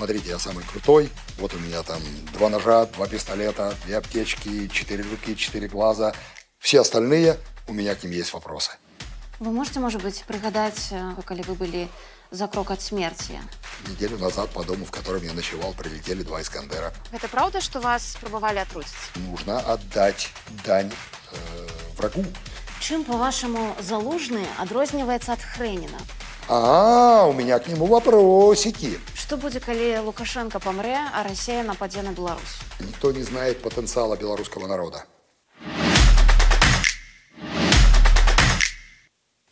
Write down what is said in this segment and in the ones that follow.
смотрите, я самый крутой, вот у меня там два ножа, два пистолета, две аптечки, четыре руки, четыре глаза. Все остальные, у меня к ним есть вопросы. Вы можете, может быть, пригадать, э, коли вы были за крок от смерти? Неделю назад по дому, в котором я ночевал, прилетели два Искандера. Это правда, что вас пробовали отрутить? Нужно отдать дань э, врагу. Чым, по-вашему, Залужный адрозніваецца ад Хрэніна? А, у меня к нему вопросики. Што будзе, калі Лукашенко памрэ, а Расія нападзе на Беларусь? Никто не знает потенциала белорусского народа.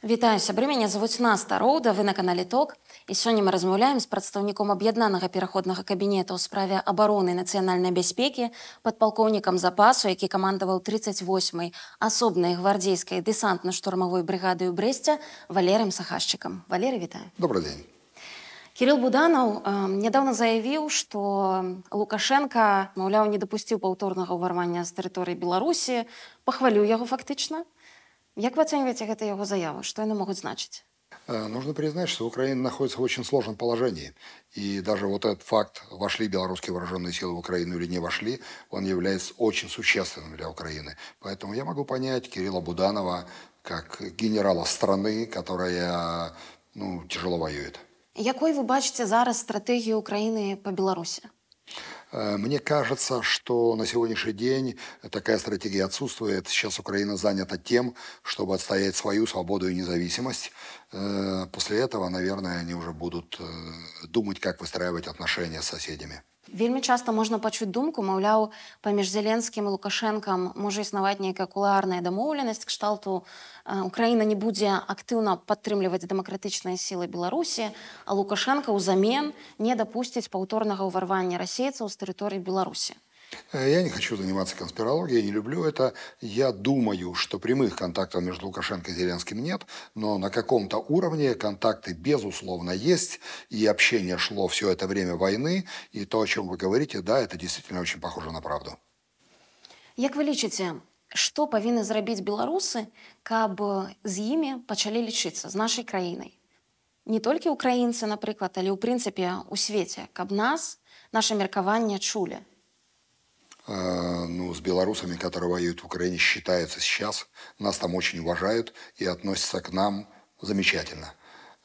Вітаю сябры мяне завуць Наста Роўда вы на канале ток і сёння мы размаўляем з прадстаўніком аб'яднанага пераходнага кабінета ў справе абароны нацыянальнай бяспекі падпалкоўнікам запасу які камандаваў 38 асобнай гвардзейскай дэсантна-штурмавой брыгады ў брэсце валерым сахашчыкам валеры вітаю Добрый день. Кирилл Буданаў э, нядаўна заявіў, што Лукашенко, маўляў, не дапусціў паўторнага ўварвання з тэрыторыі Беларусі, пахваліў яго фактычна. Як вы ацэньваеце гэта яго заяву, што яны могуць значыць? Э, Нужно признать, что Украина находится в очень сложном положении. И даже вот этот факт, вошли белорусские вооруженные силы в Украину или не вошли, он является очень существенным для Украины. Поэтому я могу понять Кирилла Буданова как генерала страны, которая ну, тяжело воюет. Якой вы бачыце зараз стратэгію Украіны па Беларусі? Э, Мне кажется, что на сегодняшний день такая стратегия отсутствует. Сейчас Украина занята тем, чтобы отстоять свою свободу и независимость. Э, После этого, наверное, они уже будут э, думать, как выстраивать отношения с соседями. Вельмі часта можна пачуць думку, маўляў, паміж Зеленскім і Лукашэнкам можа існаваць нейкая кулуарная дамоўленасць кшталту э, Украіна не будзе актыўна падтрымліваць дэмакратычныя сілы Беларусі, а Лукашенко ўзамен не дапусціць паўторнага ўварвання расейцаў з тэрыторыі Беларусі. Э, Я не хочу заниматься конспирологией, не люблю это. Я думаю, что прямых контактов между Лукашенко и Зеленским нет, но на каком-то уровне контакты безусловно есть, и общение шло все это время войны, и то, о чем вы говорите, да, это действительно очень похоже на правду. Як вы лічыце, што павінны зрабіць беларусы, каб з імі пачалі лічыцца з нашай краінай? Не толькі украінцы, напрыклад, але ў прынцыпе у свеце, каб нас, наше меркаванне чулі. Э, ну, с белорусами, которые воюют в Украине, считаются сейчас. Нас там очень уважают и относятся к нам замечательно.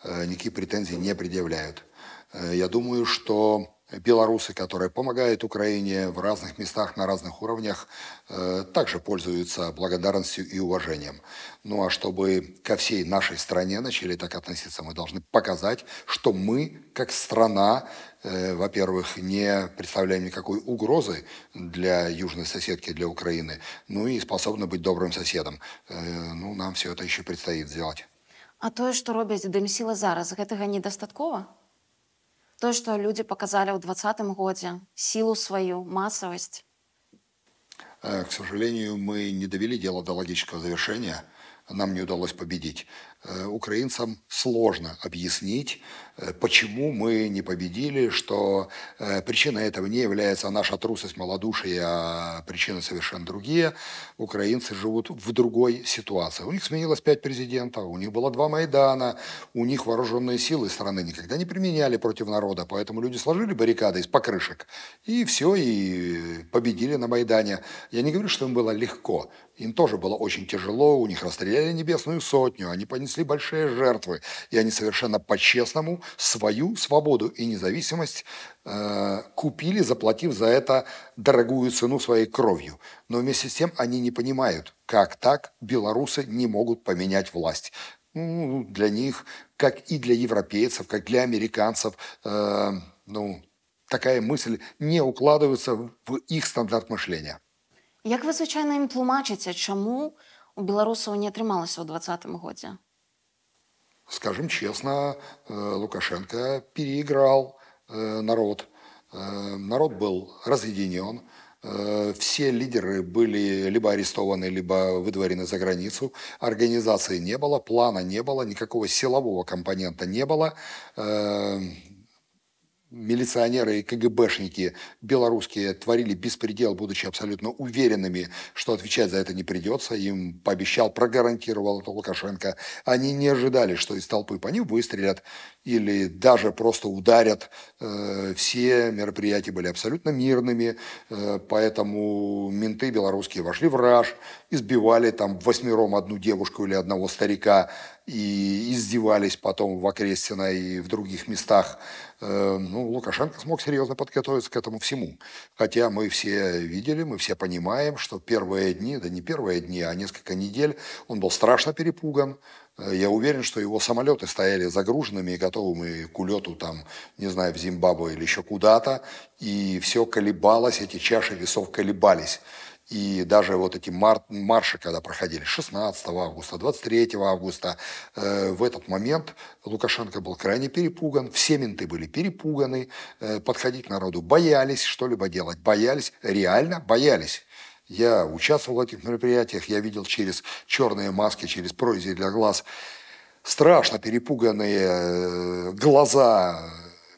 Э, Никаких претензий не предъявляют. Э, Я думаю, что белорусы, которые помогают Украине в разных местах, на разных уровнях, э, также пользуются благодарностью и уважением. Ну а чтобы ко всей нашей стране начали так относиться, мы должны показать, что мы, как страна, э, во-первых, не представляем никакой угрозы для южной соседки, для Украины, ну и способны быть добрым соседом. Э, Ну, нам все это еще предстоит сделать. А тое, што робяць дэмсілы зараз, гэтага недастаткова? Тое, што людзі паказалі ў двадцатым годзе сілу сваю масавасць. Э, К сожалению, мы не довели дело до логического завершения. Нам не удалось победить. Э, Украинцам сложно объяснить, э, почему мы не победили, что э, причиной этого не является наша трусость, малодушие, а причины совершенно другие. Украинцы живут в другой ситуации. У них сменилось пять президентов, у них было два Майдана, у них вооруженные силы страны никогда не применяли против народа, поэтому люди сложили баррикады из покрышек, и все, и победили на Майдане. Я не говорю, что им было легко, им тоже было очень тяжело, у них расстреляли небесную сотню, они понесли большие жертвы, и они совершенно по-честному свою свободу и независимость э, купили, заплатив за это дорогую цену своей кровью. Но вместе с тем они не понимают, как так белорусы не могут поменять власть. Ну, для них, как и для европейцев, как для американцев, э, ну, такая мысль не укладывается в их стандарт мышления. Як вы звычайна ім тлумачыце, чаму у беларусаў не атрымалася ў двадцатым годзе? Скажем честно, э, Лукашенко переиграл э, народ. Э, Народ был разъединен. Все лидеры были либо арестованы, либо выдворены за границу. Организации не было, плана не было, никакого силового компонента не было. Милиционеры и КГБшники белорусские творили беспредел, будучи абсолютно уверенными, что отвечать за это не придется. Им пообещал, прогарантировал это Лукашенко. Они не ожидали, что из толпы по ним выстрелят или даже просто ударят. Э, все мероприятия были абсолютно мирными, э, поэтому менты белорусские вошли в раж, избивали там восьмером одну девушку или одного старика и издевались потом в Окрестино и в других местах. Э, ну, Лукашенко смог серьезно подготовиться к этому всему. Хотя мы все видели, мы все понимаем, что первые дни, да не первые дни, а несколько недель он был страшно перепуган. Э, я уверен, что его самолеты стояли загруженными и готовыми к улету там, не знаю, в Зимбабве или еще куда-то. И все колебалось, эти чаши весов колебались. И даже вот эти мар марши, когда проходили 16 августа, 23 августа, э, в этот момент Лукашенко был крайне перепуган, все менты были перепуганы, э, подходить к народу боялись, что-либо делать боялись, реально боялись. Я участвовал в этих мероприятиях, я видел через черные маски, через прорези для глаз страшно перепуганные э, глаза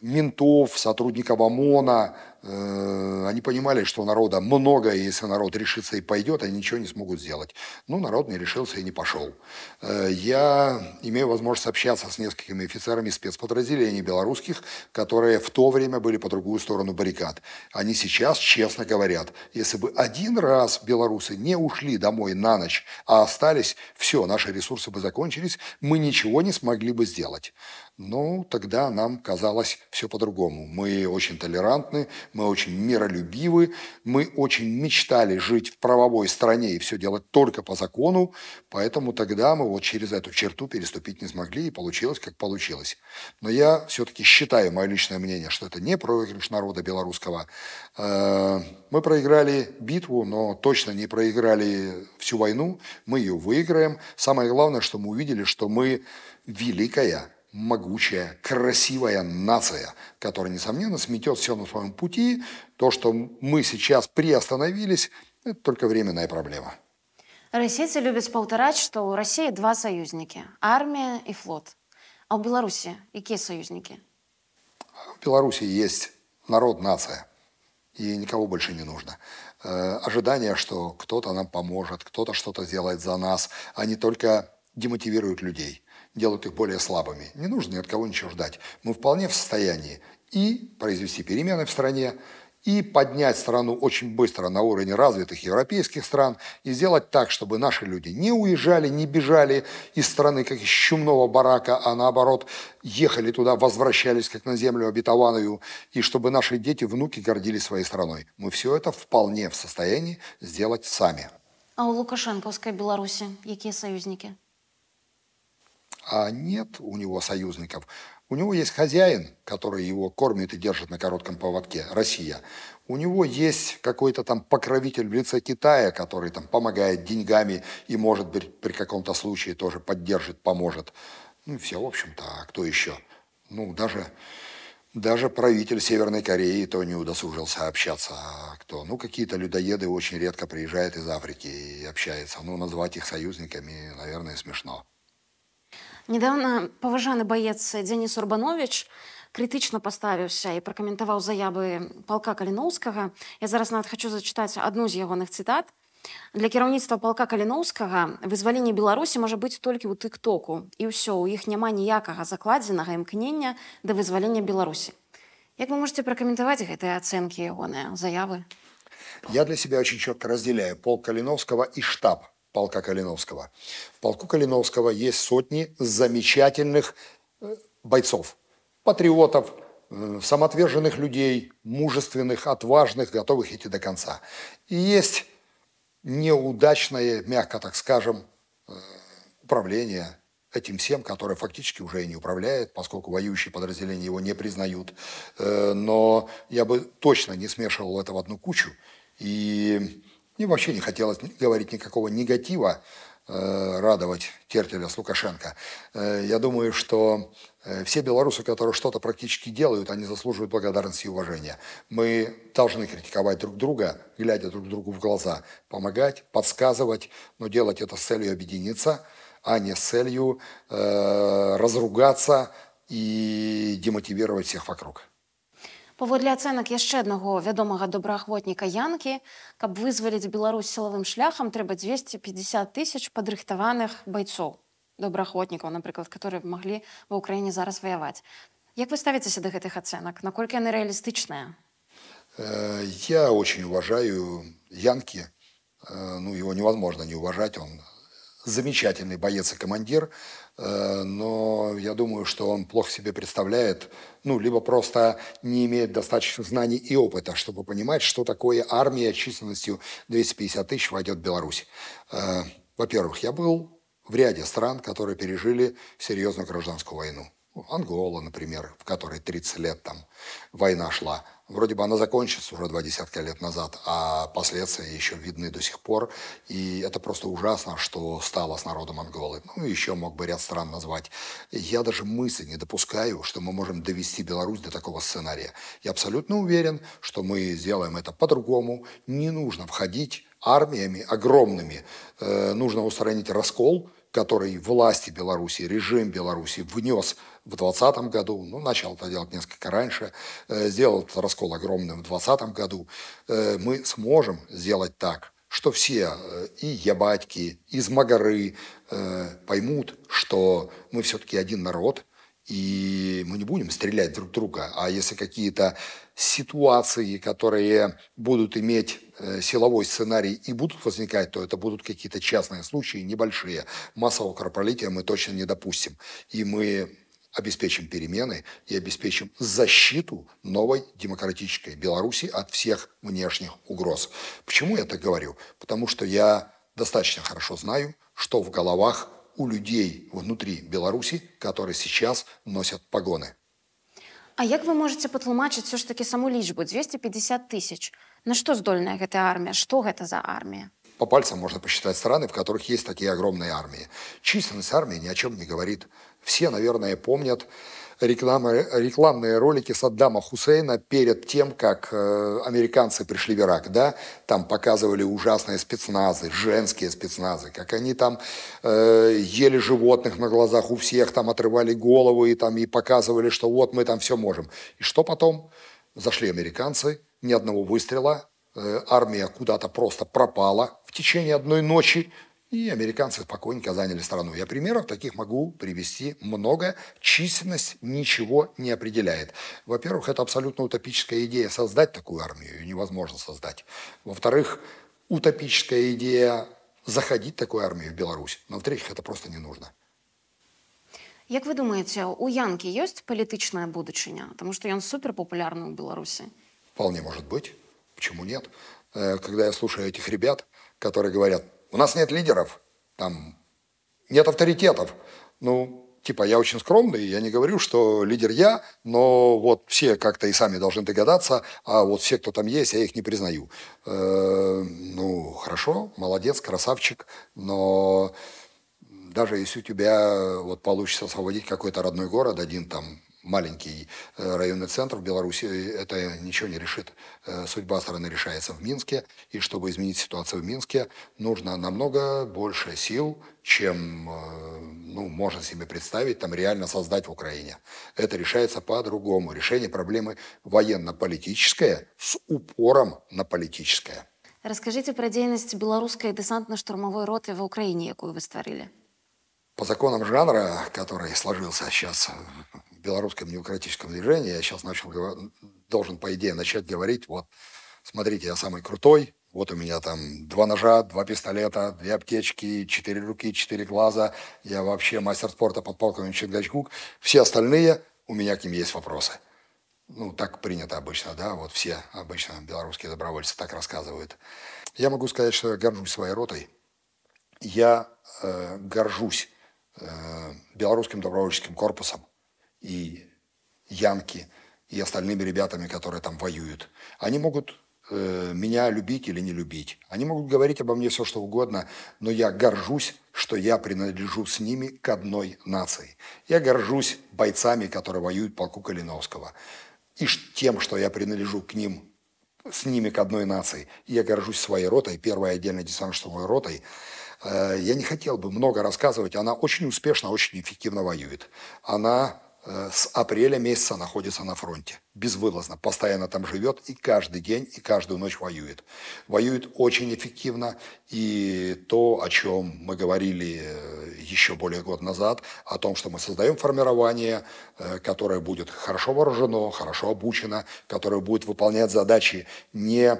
ментов, сотрудников ОМОНа, они понимали, что народа много, и если народ решится и пойдет, они ничего не смогут сделать. Ну, народ не решился и не пошел. Э, я имею возможность общаться с несколькими офицерами спецподразделений белорусских, которые в то время были по другую сторону баррикад. Они сейчас честно говорят, если бы один раз белорусы не ушли домой на ночь, а остались, все, наши ресурсы бы закончились, мы ничего не смогли бы сделать. Ну, тогда нам казалось все по-другому. Мы очень толерантны, мы очень миролюбивы, мы очень мечтали жить в правовой стране и все делать только по закону, поэтому тогда мы вот через эту черту переступить не смогли, и получилось, как получилось. Но я все-таки считаю, мое личное мнение, что это не проигрыш народа белорусского. Э, мы проиграли битву, но точно не проиграли всю войну, мы ее выиграем. Самое главное, что мы увидели, что мы великая могучая, красивая нация, которая, несомненно, сметет все на своем пути. То, что мы сейчас приостановились, это только временная проблема. Расейцы любят паўтараць, что у России два союзники – армия и флот. А у Беларуси какие союзники? В Беларуси есть народ, нация, и никого больше не нужно. Э, ожидание, что кто-то нам поможет, кто-то что-то сделает за нас, они только демотивируют людей делают их более слабыми. Не нужно ни от кого ничего ждать. Мы вполне в состоянии и произвести перемены в стране, и поднять страну очень быстро на уровень развитых европейских стран и сделать так, чтобы наши люди не уезжали, не бежали из страны, как из чумного барака, а наоборот ехали туда, возвращались как на землю обетованную, и чтобы наши дети, внуки гордились своей страной. Мы все это вполне в состоянии сделать сами. А у Лукашенковской Беларуси какие союзники? А нет у него союзников. У него есть хозяин, который его кормит и держит на коротком поводке, Россия. У него есть какой-то там покровитель в лице Китая, который там помогает деньгами и, может быть, при каком-то случае тоже поддержит, поможет. Ну все, в общем-то, а кто еще? Ну, даже, даже правитель Северной Кореи то не удосужился общаться. А кто? Ну, какие-то людоеды очень редко приезжают из Африки и общаются. Ну, назвать их союзниками, наверное, смешно. Недавно паважаны баец Дзеніс Урбанович крытычна паставіўся і пракаментаваў заявы палка каліноўскага. Я зараз нават хочу зачытаць адну з ягоных цытат. Для кіраўніцтва палка каліноўскага вызваленне Беларусі можа быць толькі ў тык-току. І ўсё, у іх няма ніякага закладзенага імкнення да вызвалення Беларусі. Як вы можете пракаментаваць гэтыя ацэнкі ягоныя заявы? Я для себя очень четко разделяю полк Калиновского и штаб полка Калиновского. В полку Калиновского есть сотни замечательных э, бойцов, патриотов, э, самоотверженных людей, мужественных, отважных, готовых идти до конца. И есть неудачное, мягко так скажем, э, управление этим всем, которое фактически уже и не управляет, поскольку воюющие подразделения его не признают. Но я бы точно не смешивал это в одну кучу. И мне вообще не хотелось говорить никакого негатива, э, радовать Тертеля с Лукашенко. Э, я думаю, что э, все белорусы, которые что-то практически делают, они заслуживают благодарности и уважения. Мы должны критиковать друг друга, глядя друг другу в глаза, помогать, подсказывать, но делать это с целью объединиться, а не с целью э, разругаться и демотивировать всех вокруг. Паводле ацэнак яшчэ аднаго вядомага добраахвотніка янкі, каб вызваліць Беларусь сілавым шляхам трэба 250 тысяч падрыхтаваных байцоў добраахвотнікаў, напрыклад, которые маглі ва ўкраіне зараз ваяваць. Як вы ставіцеся да гэтых ацэнак, наколькі яны рэалістычныя? Э, я очень уважаю Янки. Э, ну, его невозможно не уважать. Он замечательный боец и командир. Э, но я думаю, что он плохо себе представляет, ну, либо просто не имеет достаточно знаний и опыта, чтобы понимать, что такое армия численностью 250 тысяч войдет в Беларусь. Э, во-первых, я был в ряде стран, которые пережили серьезную гражданскую войну. Ангола, например, в которой 30 лет там война шла. Вроде бы она закончится уже два десятка лет назад, а последствия еще видны до сих пор. И это просто ужасно, что стало с народом Анголы. Ну, еще мог бы ряд стран назвать. Я даже мысли не допускаю, что мы можем довести Беларусь до такого сценария. Я абсолютно уверен, что мы сделаем это по-другому. Не нужно входить армиями огромными. Э, нужно устранить раскол, который власти Беларуси, режим Беларуси внес в 2020 году, ну, начал это делать несколько раньше, э, сделал этот раскол огромным в 2020 году, э, мы сможем сделать так, что все, э, и ябатьки, из Магары поймут, что мы все-таки один народ, и мы не будем стрелять друг друга, а если какие-то ситуации, которые будут иметь силовой сценарий и будут возникать, то это будут какие-то частные случаи, небольшие. Массового кровопролития мы точно не допустим. И мы обеспечим перемены и обеспечим защиту новой демократической Беларуси от всех внешних угроз. Почему я так говорю? Потому что я достаточно хорошо знаю, что в головах у людей внутри Беларуси, которые сейчас носят погоны. А як вы можете патлумачыць все ж таки саму лічбу 250 тысяч на что здольная гэтая армия что это за армия по пальцам можно посчитать страны, в которых есть такие огромные армии. Численность армии ни о чем не говорит. Все, наверное, помнят рекламы, рекламные ролики Саддама Хусейна перед тем, как э, американцы пришли в Ирак. Да? Там показывали ужасные спецназы, женские спецназы, как они там э, ели животных на глазах у всех, там отрывали головы и, там, и показывали, что вот мы там все можем. И что потом? Зашли американцы, ни одного выстрела, э, армия куда-то просто пропала в течение одной ночи, и американцы спокойненько заняли страну. Я примеров таких могу привести много. Численность ничего не определяет. Во-первых, это абсолютно утопическая идея создать такую армию. Ее невозможно создать. Во-вторых, утопическая идея заходить такую армию в Беларусь. Но в-третьих, это просто не нужно. Як вы думаете, у Янки есть политичная будущее? Потому что он супер популярный в Беларуси. Вполне может быть. Почему нет? Э, когда я слушаю этих ребят, которые говорят, у нас нет лидеров, там нет авторитетов. Ну, типа, я очень скромный, я не говорю, что лидер я, но вот все как-то и сами должны догадаться, а вот все, кто там есть, я их не признаю. Э, ну, хорошо, молодец, красавчик, но даже если у тебя вот получится освободить какой-то родной город, один там маленький э, районный центр в Беларуси, это ничего не решит. Э, судьба страны решается в Минске, и чтобы изменить ситуацию в Минске, нужно намного больше сил, чем э, ну, можно себе представить, там реально создать в Украине. Это решается по-другому. Решение проблемы военно-политическое с упором на политическое. Расскажите про деятельность белорусской десантно-штурмовой роты в Украине, якую вы створили. По законам жанра, который сложился сейчас белорусском демократическом движении, я сейчас начал, должен, по идее, начать говорить, вот, смотрите, я самый крутой, вот у меня там два ножа, два пистолета, две аптечки, четыре руки, четыре глаза, я вообще мастер спорта, подполковник Чингачгук, все остальные, у меня к ним есть вопросы. Ну, так принято обычно, да, вот все обычно белорусские добровольцы так рассказывают. Я могу сказать, что я горжусь своей ротой. Я э, горжусь э, белорусским добровольческим корпусом и Янки, и остальными ребятами, которые там воюют. Они могут э, меня любить или не любить. Они могут говорить обо мне все, что угодно, но я горжусь, что я принадлежу с ними к одной нации. Я горжусь бойцами, которые воюют в полку Калиновского. И тем, что я принадлежу к ним, с ними к одной нации. я горжусь своей ротой, первой отдельной десантно-штурмовой ротой. Э, я не хотел бы много рассказывать. Она очень успешно, очень эффективно воюет. Она с апреля месяца находится на фронте. Безвылазно, постоянно там живет и каждый день, и каждую ночь воюет. Воюет очень эффективно. И то, о чем мы говорили э, еще более года назад, о том, что мы создаем формирование, э, которое будет хорошо вооружено, хорошо обучено, которое будет выполнять задачи не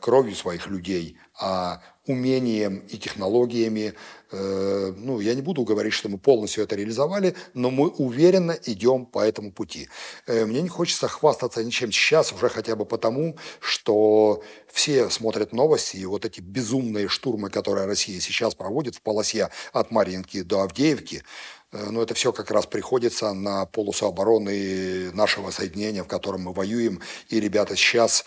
кровью своих людей, а умением и технологиями. Э, ну, я не буду говорить, что мы полностью это реализовали, но мы уверенно идем по этому пути. Э, мне не хочется хвастаться ничем сейчас, уже хотя бы потому, что все смотрят новости, и вот эти безумные штурмы, которые Россия сейчас проводит в полосе от Маринки до Авдеевки, э, но это все как раз приходится на полосу обороны нашего соединения, в котором мы воюем. И ребята сейчас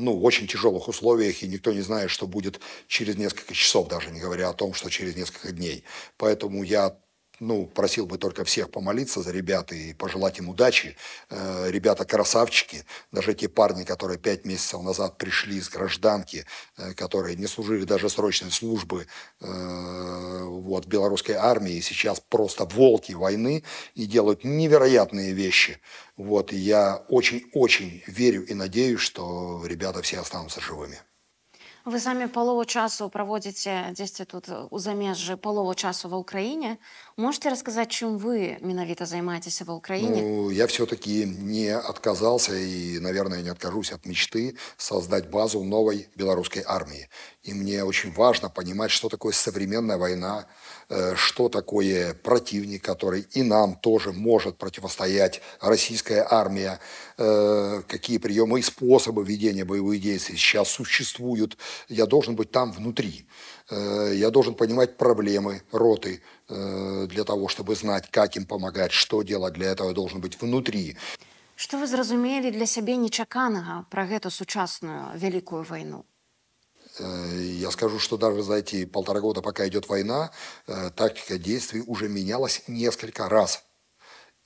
ну, очень тяжелых условиях, и никто не знает, что будет через несколько часов, даже не говоря о том, что через несколько дней. Поэтому я ну, просил бы только всех помолиться за ребят и пожелать им удачи. Э, ребята красавчики, даже те парни, которые пять месяцев назад пришли из гражданки, э, которые не служили даже срочной службы э, вот, белорусской армии, сейчас просто волки войны и делают невероятные вещи. Вот, и я очень-очень верю и надеюсь, что ребята все останутся живыми. Вы самі палову часу праводзіце дзесьці тут у замежжы палову часу ва ўкраіне. Можете рассказать, чем вы менавіта займаецеся ва ўкраіне? Ну, я все-таки не отказался и, наверное, не откажусь от мечты создать базу новой белорусской армии. И мне очень важно понимать, что такое современная война, Э, что такое противник, который и нам тоже может противостоять, российская армия, э, какие приемы и способы ведения боевых действий сейчас существуют. Я должен быть там внутри. Э, я должен понимать проблемы роты для того, чтобы знать, как им помогать, что делать. Для этого я должен быть внутри. Что вы зразумелі для сябе нечаканага про эту сучасную великую войну? Э, я скажу, что даже за эти полтора года, пока идет война, э, тактика действий уже менялась несколько раз.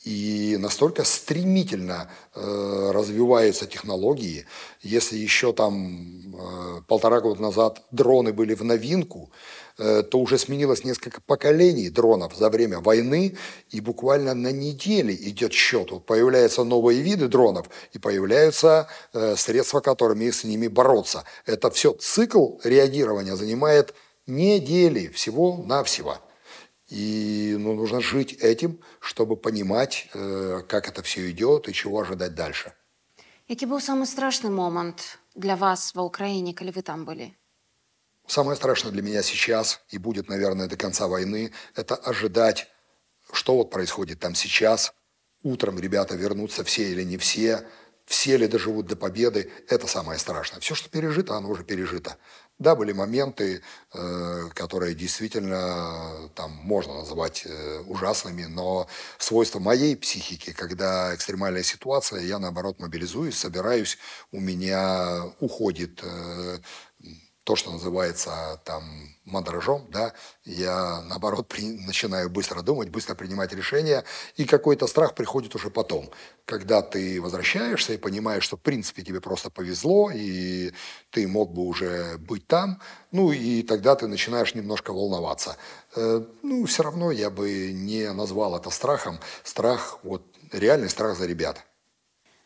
И настолько стремительно э, развиваются технологии. Если еще там э, полтора года назад дроны были в новинку, то уже сменилось несколько поколений дронов за время войны, и буквально на неделе идет счет. Вот появляются новые виды дронов, и появляются э, средства, которыми с ними бороться. Это все цикл реагирования занимает недели всего-навсего. И ну, нужно жить этим, чтобы понимать, э, как это все идет и чего ожидать дальше. Який был самый страшный момент для вас в Украине, когда вы там были? Самое страшное для меня сейчас и будет, наверное, до конца войны, это ожидать, что вот происходит там сейчас. Утром ребята вернутся все или не все, все ли доживут до победы. Это самое страшное. Все, что пережито, оно уже пережито. Да, были моменты, э, которые действительно там можно называть э, ужасными, но свойство моей психики, когда экстремальная ситуация, я наоборот мобилизуюсь, собираюсь, у меня уходит э, то, что называется там мандражом, да, я наоборот при, начинаю быстро думать, быстро принимать решения, и какой-то страх приходит уже потом, когда ты возвращаешься и понимаешь, что в принципе тебе просто повезло, и ты мог бы уже быть там, ну и тогда ты начинаешь немножко волноваться. Э, ну, все равно я бы не назвал это страхом, страх, вот реальный страх за ребят.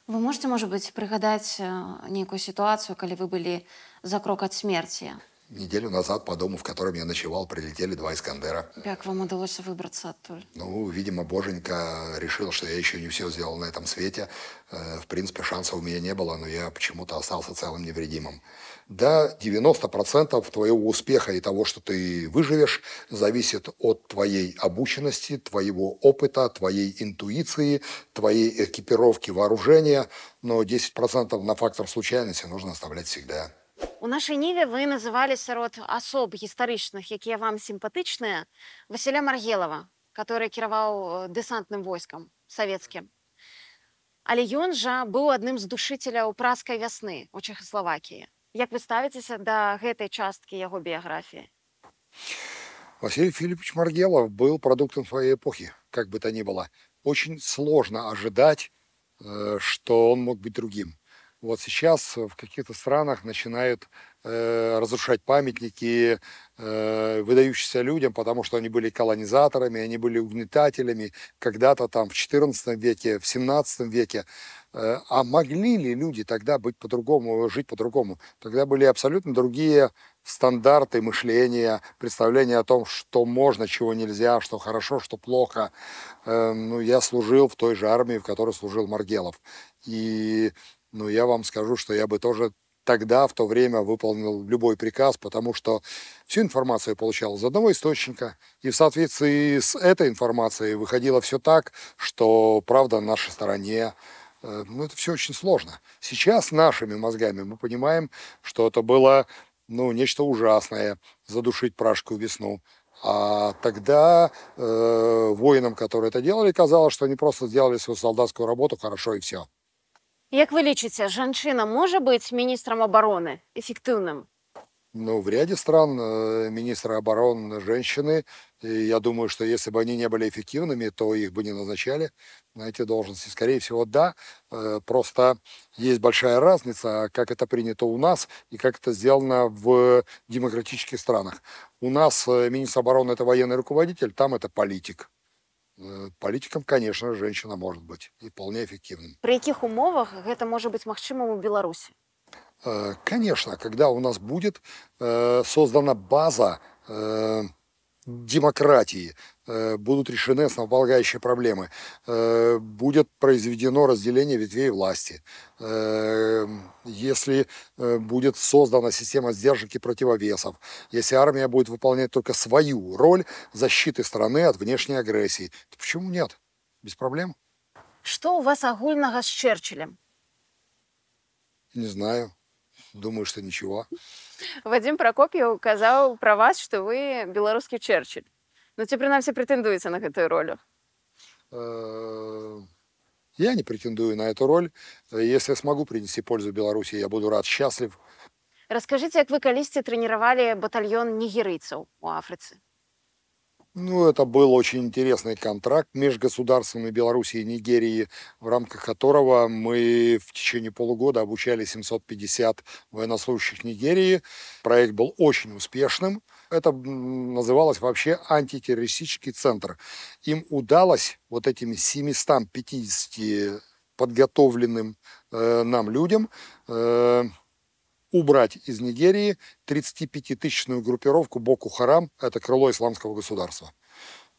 Вы можете, может быть, пригадать э, некую ситуацию, когда вы были за крок от смерти? Неделю назад по дому, в котором я ночевал, прилетели два «Искандера». Как вам удалось выбраться оттуда? Ну, видимо, Боженька решил, что я еще не все сделал на этом свете. Э, в принципе, шансов у меня не было, но я почему-то остался целым невредимым. Да, 90% твоего успеха и того, что ты выживешь, зависит от твоей обученности, твоего опыта, твоей интуиции, твоей экипировки, вооружения. Но 10% на фактор случайности нужно оставлять всегда. У нашай ніве вы называлі сярод асоб гістарычных, якія вам сімпатычныя Васіля Маргелава, который кіраваў э, дэсантным войскам савецкім. Але ён жа быў адным з душыцеляў праскай вясны у Чехаславакіі. Як вы ставіцеся да гэтай часткі яго біяграфіі? Василий Филиппович Маргелов был продуктом своей эпохи, как бы то ни было. Очень сложно ожидать, э, что он мог быть другим. Вот сейчас в каких-то странах начинают э, разрушать памятники э, выдающимся людям, потому что они были колонизаторами, они были угнетателями когда-то там в XIV веке, в XVII веке. Э, а могли ли люди тогда быть по-другому, жить по-другому? Тогда были абсолютно другие стандарты мышления, представления о том, что можно, чего нельзя, что хорошо, что плохо. Э, ну, я служил в той же армии, в которой служил Маргелов. И ну, я вам скажу, что я бы тоже тогда, в то время, выполнил любой приказ, потому что всю информацию я получал из одного источника, и в соответствии с этой информацией выходило все так, что правда на нашей стороне, Э, ну, это все очень сложно. Сейчас нашими мозгами мы понимаем, что это было ну, нечто ужасное, задушить пражскую весну. А тогда э, воинам, которые это делали, казалось, что они просто сделали свою солдатскую работу хорошо и все. Як ви лічыце, жанчына можа быць міністрам абароны эфектыўным? Ну, в ряде стран э, министры обороны женщины. И я думаю, что если бы они не были эффективными, то их бы не назначали на эти должности. Скорее всего, да. Э, просто есть большая разница, как это принято у нас и как это сделано в демократических странах. У нас э, министр обороны – это военный руководитель, там это политик. Политиком, конечно, женщина может быть и вполне эффективным. При якіх умовах гэта можа быць магчымым у Беларусі? Э, конечно, когда у нас будет э, создана база э, демократии, будут решены основополагающие проблемы, будет произведено разделение ветвей власти, если будет создана система сдержек и противовесов, если армия будет выполнять только свою роль защиты страны от внешней агрессии, то почему нет? Без проблем. Что у вас агульнага с Черчиллем? Не знаю Думаю, что ничего. Вадим Прокопьев казаў про вас, что вы белорусский Черчилль. Ну ці прынамсі претендуеце на гэтую роль. Э, я не претендую на эту роль. Если смогу принести пользу Беларуси, я буду рад, счастлив. Расскажите, как вы калісьці тренировали батальон нигерийцев у Афрыцы? Ну, это был очень интересный контракт между государствами Беларуси и Нигерии, в рамках которого мы в течение полугода обучали 750 военнослужащих Нигерии. Проект был очень успешным. Это называлось вообще антитеррористический центр. Им удалось вот этими 750 подготовленным э, нам людям э, убрать из Нигерии 35-тысячную группировку Боку Харам, это крыло исламского государства.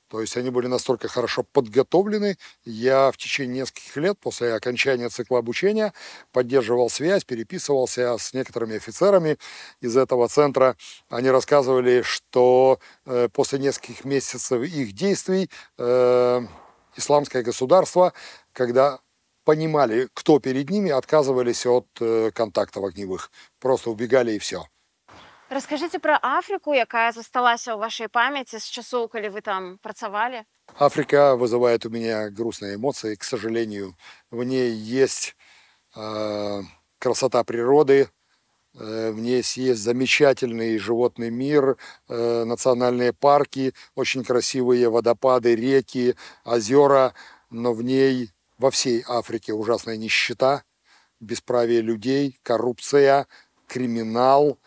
То есть они были настолько хорошо подготовлены. Я в течение нескольких лет после окончания цикла обучения поддерживал связь, переписывался с некоторыми офицерами из этого центра. Они рассказывали, что э, после нескольких месяцев их действий э, исламское государство, когда понимали, кто перед ними, отказывались от э, контактов огневых. Просто убегали и все. Расскажите про Африку, якая засталась в вашей памяти с часов, когда вы там працавали. Африка вызывает у меня грустные эмоции, к сожалению. В ней есть э, красота природы, э, в ней есть замечательный животный мир, э, национальные парки, очень красивые водопады, реки, озера, но в ней во всей Африке ужасная нищета, бесправие людей, коррупция, криминал.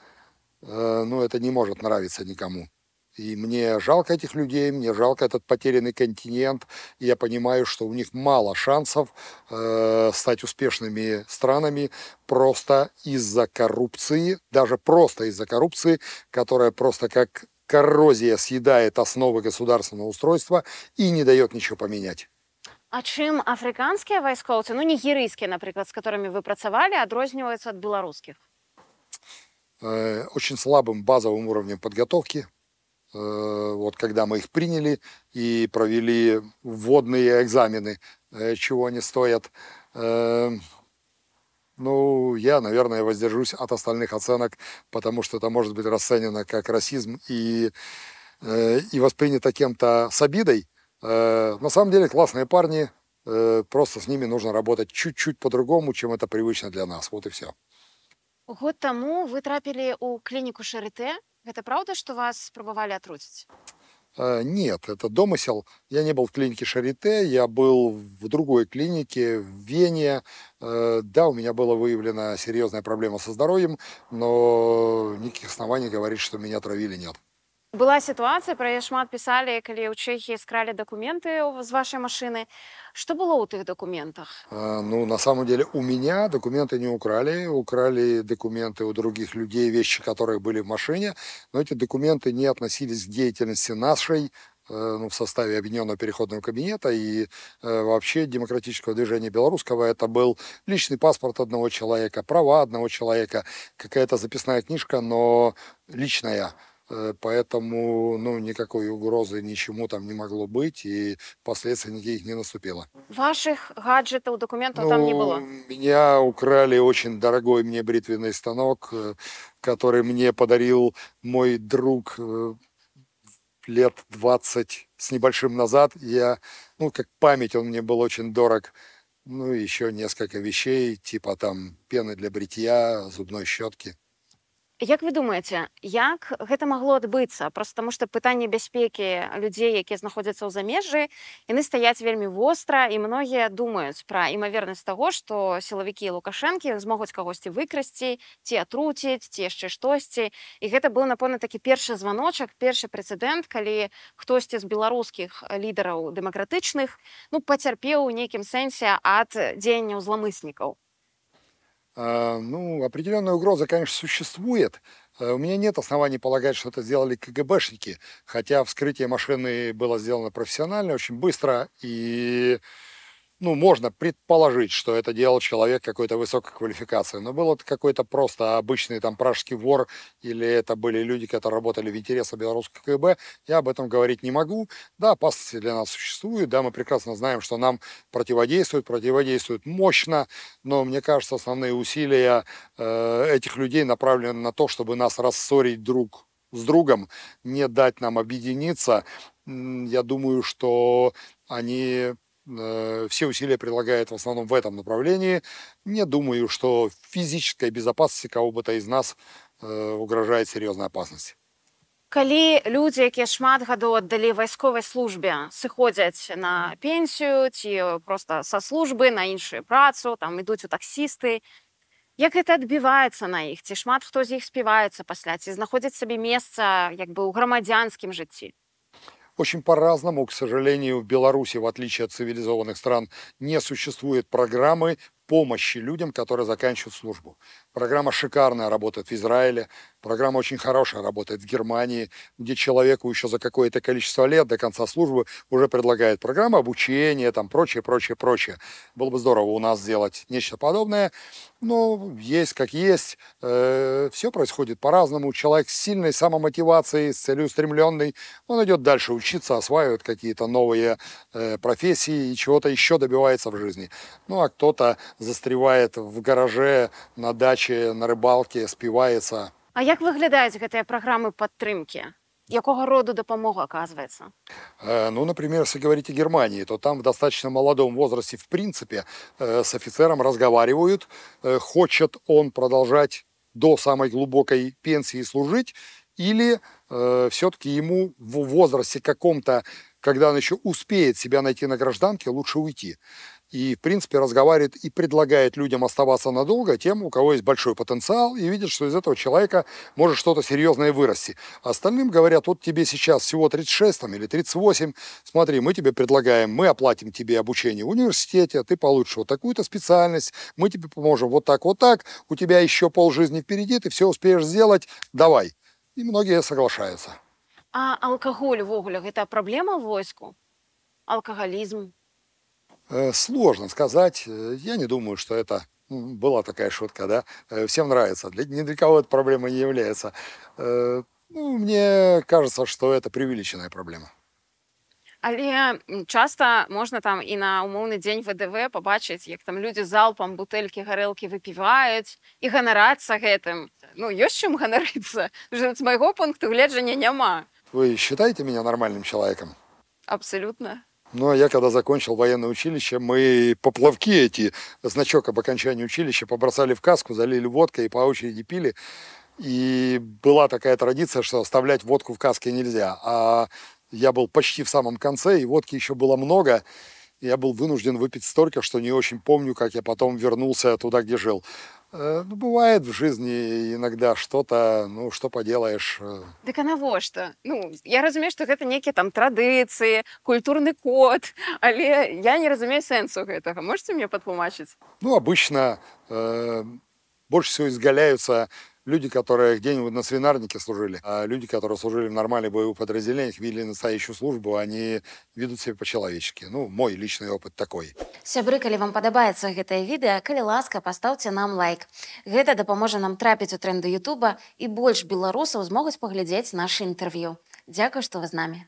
Э, ну, это не может нравиться никому. И мне жалко этих людей, мне жалко этот потерянный континент. И я понимаю, что у них мало шансов э, стать успешными странами просто из-за коррупции, даже просто из-за коррупции, которая просто как коррозия съедает основы государственного устройства и не дает ничего поменять. А чым афрыканскія вайскоўцы ну нігерыйскія напрыклад з которыми вы працавалі адрозніваюцца ад беларускіх э, очень слабым базовым уровнем подготовки э, вот когда мы их приняли и провели вводные экзамены э, чего они стоят ну, я, наверное, воздержусь от остальных оценок, потому что это может быть расценено как расизм и, и воспринято кем-то с обидой. Э, на самом деле классные парни, э, просто с ними нужно работать чуть-чуть по-другому, чем это привычно для нас. Вот и все. Год тому вы трапили у клинику Шарите. Это правда, что вас пробовали отруцить? Э, Нет, это домысел. Я не был в клинике Шарите, я был в другой клинике, в Вене. Да, у меня была выявлена серьезная проблема со здоровьем, но никаких оснований говорить, что меня травили, нет Была сітуацыя пра яе шмат пісалі калі ў чэхі скралі дакументы ў- з вашай машыны што было ў тых дакументах Э, Ну, на самом деле, у меня документы не украли. Украли документы у других людей, вещи, которые были в машине. Но эти документы не относились к деятельности нашей, э, ну, в составе Объединенного переходного кабинета и э, вообще демократического движения белорусского. Это был личный паспорт одного человека, права одного человека, какая-то записная книжка, но личная. Э, Поэтому ну, никакой угрозы ничему там не могло быть, и последствий никаких не наступило. вашых гаджетаў дакументаў там не было Ну, Меня украли очень дорогой мне бритвенный станок, э, который мне подарил мой друг э, лет 20 с небольшим назад. Я, ну, как память, он мне был очень дорог. Ну, еще несколько вещей, типа там пены для бритья, зубной щетки. Як вы думаеце як гэта магло адбыцца? Просто таму што пытанне бяспекі людзей якія знаходзяцца ў замежжы яны стаяць вельмі востра і многія думаюць пра імавернасць таго што сілавікі лукашэнкі змогуць кагосьці выкрасці ці атруціць ці яшчэ штосьці. І гэта быў напэўна такі першы званочак першы прэцэдэнт калі хтосьці з беларускіх лідараў дэмакратычных ну пацярпеў у нейкім сэнсе ад дзеянняў зламыснікаў Ну, определенная угроза, конечно, существует. Э, У меня нет оснований полагать, что это сделали КГБшники, хотя вскрытие машины было сделано профессионально, очень быстро, и ну, можно предположить, что это делал человек какой-то высокой квалификации, но был это какой-то просто обычный там пражский вор, или это были люди, которые работали в интересах белорусского КГБ, я об этом говорить не могу. Да, опасности для нас существуют, да, мы прекрасно знаем, что нам противодействуют, противодействуют мощно, но мне кажется, основные усилия э, этих людей направлены на то, чтобы нас рассорить друг с другом, не дать нам объединиться. Я думаю, что они все усилия прилагают в основном в этом направлении. Не думаю, что физической безопасности кого бы то из нас э, угрожает серьезная опасность. калі людзі якія шмат гадоў аддалі вайсковай службе сыходзяць на пенсію ці просто са службы на іншую працу там ідуць у таксісты як гэта адбіваецца на іх ці шмат хто з іх співаецца пасля ці знаходзіць сабе месца як бы ў грамадзянскім жыцці Очень по-разному, к сожалению, в Беларуси, в отличие от цивилизованных стран, не существует программы помощи людям, которые заканчивают службу. Программа шикарная работает в Израиле, программа очень хорошая работает в Германии, где человеку еще за какое-то количество лет до конца службы уже предлагают программы обучения, там прочее, прочее, прочее. Было бы здорово у нас сделать нечто подобное, но есть как есть. все происходит по-разному. Человек с сильной самомотивацией, с целеустремленный, он идет дальше учиться, осваивает какие-то новые э, профессии и чего-то еще добивается в жизни. Ну, а кто-то застревает в гараже, на даче, на рыбалке, спивается. А як выглядаюць гэтыя праграмы падтрымкі якога роду дапамога оказывается Э, Ну, например, если говорить о Германии, то там в достаточно молодом возрасте, в принципе, э, с офицером разговаривают, э, хочет он продолжать до самой глубокой пенсии служить, или все-таки ему в возрасте каком-то, когда он еще успеет себя найти на гражданке, лучше уйти. И, в принципе, разговаривает и предлагает людям оставаться надолго тем, у кого есть большой потенциал, и видит, что из этого человека может что-то серьезное вырасти. А остальным говорят, вот тебе сейчас всего 36 там, или 38, смотри, мы тебе предлагаем, мы оплатим тебе обучение в университете, ты получишь вот такую-то специальность, мы тебе поможем вот так, вот так, у тебя еще полжизни впереди, ты все успеешь сделать, давай. И многие соглашаются. А алкаголь увогуле гэта праблема ў войску алкагалізм Э, Сложно сказать. Э, Я не думаю, что это м, была такая шутка, да. Э, Всем нравится. Для, ни для кого это проблема не является. Э, Ну, мне кажется, что это преувеличенная проблема. Але м, часта можна там і на умоўны дзень ВДВ пабачыць як там людзі залпам бутэлькі гарэлкі выпіваюць і ганарацца гэтым ну ёсць чым ганарыцца з майго пункту гледжання няма Вы считаете меня нормальным человеком? абсолютно Ну, а я когда закончил военное училище, мы поплавки эти, значок об окончании училища, побросали в каску, залили водкой и по очереди пили. И была такая традиция, что оставлять водку в каске нельзя. А я был почти в самом конце, и водки еще было много. Я был вынужден выпить столько, что не очень помню, как я потом вернулся туда, где жил. Э, ну, бывает в жизни иногда что-то, ну, что поделаешь. э. Дык а навошта? Ну, я разумею, што гэта нейкія там традыцыі, культурны код, але я не разумею сэнсу гэтага. Можете мне патлумачыць? Ну, обычно э, больше всего изгаляются люди, которые где-нибудь на свинарнике служили, а люди, которые служили в нормальных боевых подразделениях, видели настоящую службу, они ведут себя по-человечески. Ну, мой личный опыт такой. Сябры, калі вам падабаецца гэтае відэа, калі ласка, пастаўце нам лайк. Гэта дапаможа нам трапіць у тренды Ютуба і больш беларусаў змогуць паглядзець нашы інтэрв'ю. Дзякуй, што вы з намі.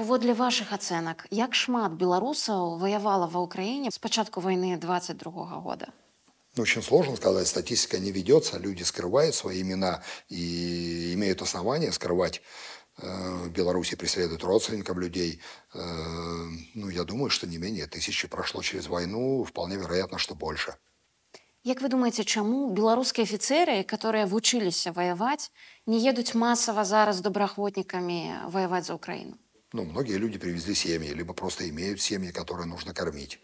Паводле вашых ацэнак, як шмат беларусаў ваявала ва ўкраіне з пачатку вайны 22 года? Ну, очень сложно сказать, статистика не ведется, люди скрывают свои имена и имеют основания скрывать. Э, В Беларуси преследуют родственников людей. Э, Ну, я думаю, что не менее тысячи прошло через войну, вполне вероятно, что больше. Як вы думаеце, чаму беларускія афіцэры, которые вучыліся ваяваць, не едуць масава зараз добраахвотнікамі ваяваць за ўкраіну? Ну, многие люди привезли семьи, либо просто имеют семьи, которые нужно кормить.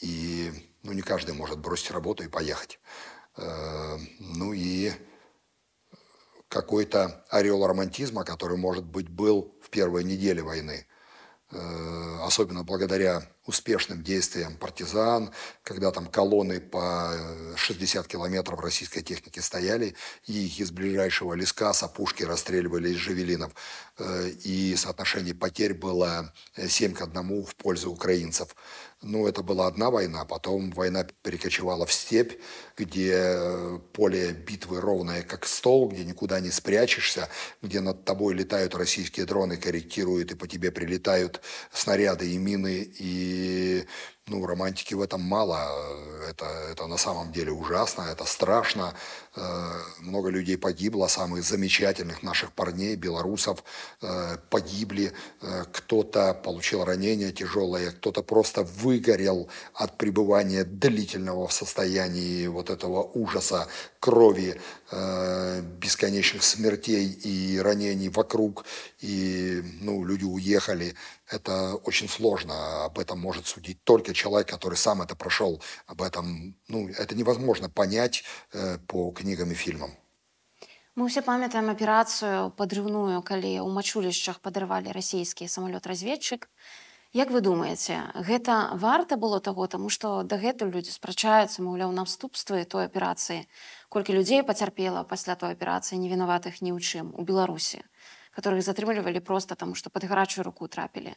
И, ну, не каждый может бросить работу и поехать. Э, Ну и какой-то ореол романтизма, который, может быть, был в первой неделе войны, особенно благодаря успешным действиям партизан, когда там колонны по э, 60 километров российской техники стояли, и их из ближайшего леска с опушки расстреливали из жавелинов. Э, И соотношение потерь было э, 7 к 1 в пользу украинцев. Ну, это была одна война, потом война перекочевала в степь, где э, поле битвы ровное, как стол, где никуда не спрячешься, где над тобой летают российские дроны, корректируют, и по тебе прилетают снаряды и мины, и ну, романтики в этом мало. Это, это на самом деле ужасно, это страшно. Э, Много людей погибло, самых замечательных наших парней, белорусов, э, погибли. Э, Кто-то получил ранения тяжелые, кто-то просто выгорел от пребывания длительного в состоянии вот этого ужаса, крови, э, бесконечных смертей и ранений вокруг. И ну, люди уехали. Это очень сложно. Об этом может судить только человек, который сам это прошел. Об этом, ну, это невозможно понять э, по книгам и фильмам. Мы ўсе памятаем аперацыю падрыўную, калі ў мачулішчах падрывалі расійскі самалёт-разведчык. Як вы думаеце, гэта варта было таго, таму што дагэтуль людзі спрачаюцца, маўляў, наступствы той аперацыі, колькі людзей пацярпела пасля той аперацыі невінаватых ні ў чым у Беларусі, которых затрымлівалі просто таму, што пад гарачую руку трапілі.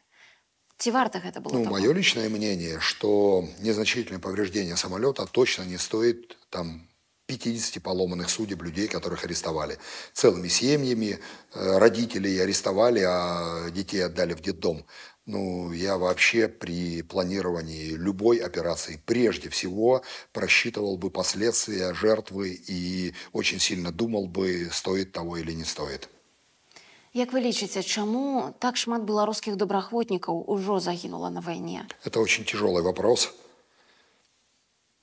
Ці варта гэта было Ну, таго? мое личное мнение, что незначительное повреждение самолета точно не стоит там 50 поломанных судеб людей, которых арестовали. Целыми семьями э, родителей арестовали, а детей отдали в детдом. Ну, я вообще при планировании любой операции прежде всего просчитывал бы последствия жертвы и очень сильно думал бы, стоит того или не стоит. Як вы лічыце, чаму так шмат беларускіх добраахвотнікаў ужо загінула на вайне? Это очень тяжелый вопрос.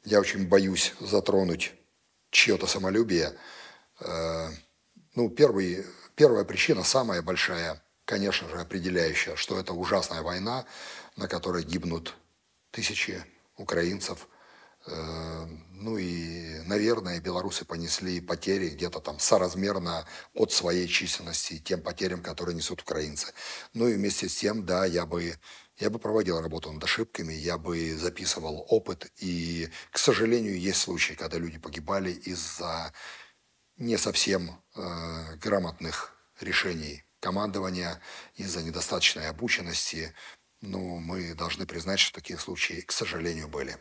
Я очень боюсь затронуть чье-то самолюбие. Э, Ну, первый, первая причина, самая большая, – конечно же, определяющая, что это ужасная война, на которой гибнут тысячи украинцев. Э, Ну и, наверное, белорусы понесли потери где-то там соразмерно от своей численности тем потерям, которые несут украинцы. Ну и вместе с тем, да, я бы, я бы проводил работу над ошибками, я бы записывал опыт. И, к сожалению, есть случаи, когда люди погибали из-за не совсем э, грамотных решений командования, из-за недостаточной обученности. Но мы должны признать, что такие случаи, к сожалению, были.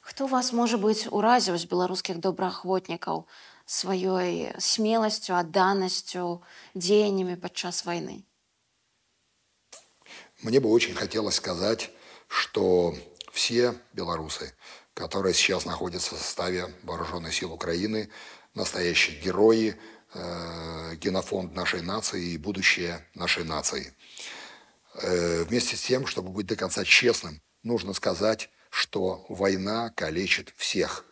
Хто вас можа быць уразіў з беларускіх добраахвотнікаў сваёй смеласцю, адданасцю, дзеяннямі падчас вайны? Мне бы очень хотелось сказать, что все белорусы, которые сейчас находятся в составе вооруженных сил Украины, настоящие герои, э, генофонд нашей нации и будущее нашей нации. Э, вместе с тем, чтобы быть до конца честным, нужно сказать, что война калечит всех.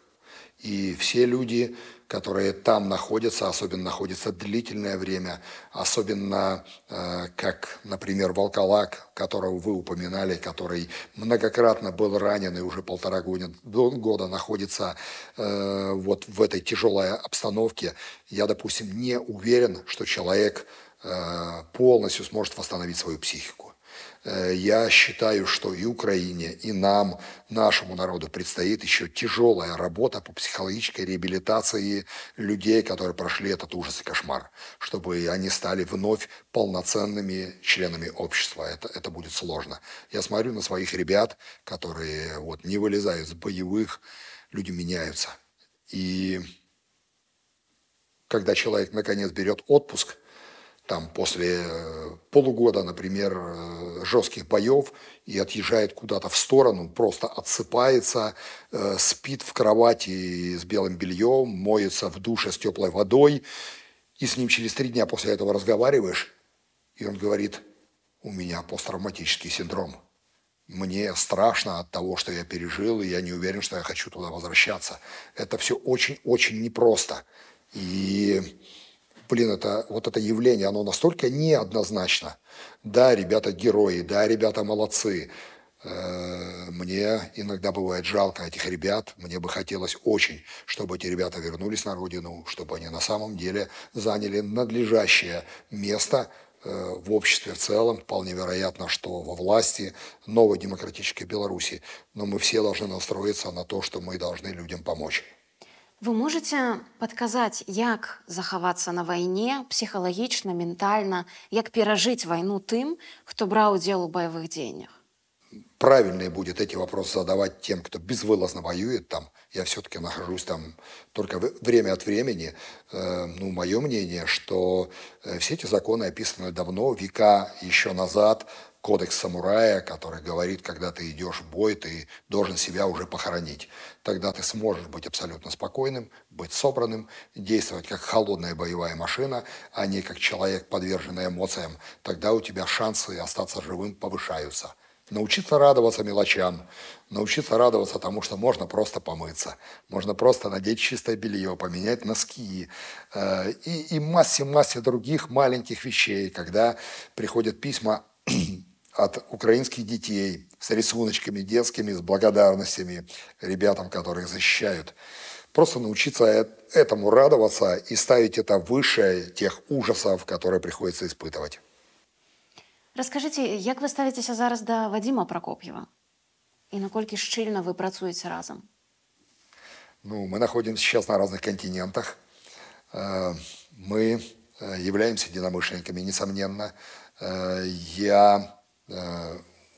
И все люди, которые там находятся, особенно находятся длительное время, особенно э, как, например, Волколак, которого вы упоминали, который многократно был ранен и уже полтора года, находится э, вот в этой тяжелой обстановке, я, допустим, не уверен, что человек э, полностью сможет восстановить свою психику. Э, я считаю, что и Украине, и нам, нашему народу предстоит еще тяжелая работа по психологической реабилитации людей, которые прошли этот ужас и кошмар, чтобы они стали вновь полноценными членами общества. Это, это будет сложно. Я смотрю на своих ребят, которые вот не вылезают с боевых, люди меняются. И когда человек наконец берет отпуск, там после э, полугода, например, э, жестких боев и отъезжает куда-то в сторону, просто отсыпается, э, спит в кровати с белым бельем, моется в душе с теплой водой, и с ним через три дня после этого разговариваешь, и он говорит, у меня посттравматический синдром. Мне страшно от того, что я пережил, и я не уверен, что я хочу туда возвращаться. Это все очень-очень непросто. И блин, это, вот это явление, оно настолько неоднозначно. Да, ребята герои, да, ребята молодцы. Э, мне иногда бывает жалко этих ребят. Мне бы хотелось очень, чтобы эти ребята вернулись на родину, чтобы они на самом деле заняли надлежащее место э, в обществе в целом. Вполне вероятно, что во власти новой демократической Беларуси. Но мы все должны настроиться на то, что мы должны людям помочь. Вы можете подказать, як захавацца на вайне псіхалагічна, ментальна, як перажыць вайну тым, хто браў удзел у баявых дзеяннях? Правильнее будет эти вопросы задавать тем, кто безвылазно воюет там. Я все-таки нахожусь там только время от времени. Э, ну, мое мнение, что э, все эти законы описаны давно, века еще назад, кодекс самурая, который говорит, когда ты идешь в бой, ты должен себя уже похоронить. Тогда ты сможешь быть абсолютно спокойным, быть собранным, действовать как холодная боевая машина, а не как человек, подверженный эмоциям. Тогда у тебя шансы остаться живым повышаются. Научиться радоваться мелочам, научиться радоваться тому, что можно просто помыться, можно просто надеть чистое белье, поменять носки э, и, и массе-массе других маленьких вещей, когда приходят письма от украинских детей с рисуночками детскими, с благодарностями ребятам, которые защищают. Просто научиться этому радоваться и ставить это выше тех ужасов, которые приходится испытывать. Расскажите, как вы ставіцеся зараз до Вадима Прокопьева? И насколько шчыльна вы працуеце разом? Ну, мы находимся сейчас на разных континентах. Э, мы э, являемся единомышленниками, несомненно. Э, я Э,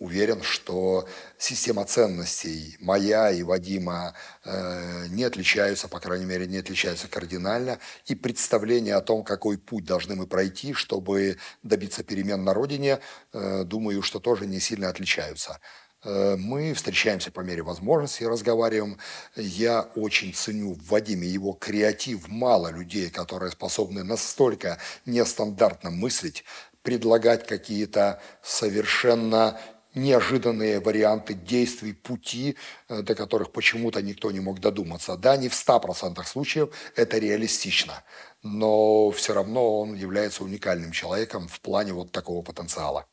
уверен, что система ценностей моя и Вадима э, не отличаются, по крайней мере, не отличаются кардинально. И представление о том, какой путь должны мы пройти, чтобы добиться перемен на родине, э, думаю, что тоже не сильно отличаются. Мы встречаемся по мере возможности, разговариваем. Я очень ценю в Вадиме его креатив. Мало людей, которые способны настолько нестандартно мыслить, предлагать какие-то совершенно неожиданные варианты действий, пути, э, до которых почему-то никто не мог додуматься. Да, не в 100% случаев это реалистично, но все равно он является уникальным человеком в плане вот такого потенциала.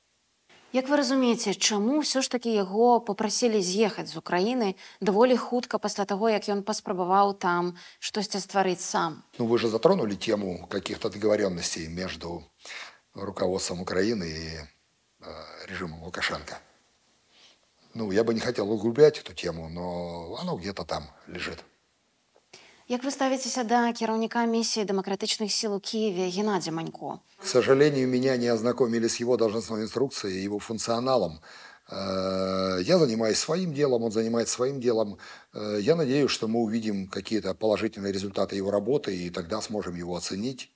Як вы разумееце, чаму ўсё ж такі яго попрасілі з'ехаць з Украіны даволі хутка пасля таго, як ён паспрабаваў там штосьці стварыць сам? Ну вы же затронули тему каких-то договоренностей между руководством Украины и э, режимом Лукашенко. Ну, я бы не хотел углублять эту тему, но оно где-то там лежит. Як вы ставіцеся да кіраўніка миссии демократичных сил у Киеве Геннадия Манько? К сожалению, меня не ознакомили с его должностной инструкцией, его функционалом. Э, я занимаюсь своим делом, он занимается своим делом. Э, я надеюсь, что мы увидим какие-то положительные результаты его работы, и тогда сможем его оценить.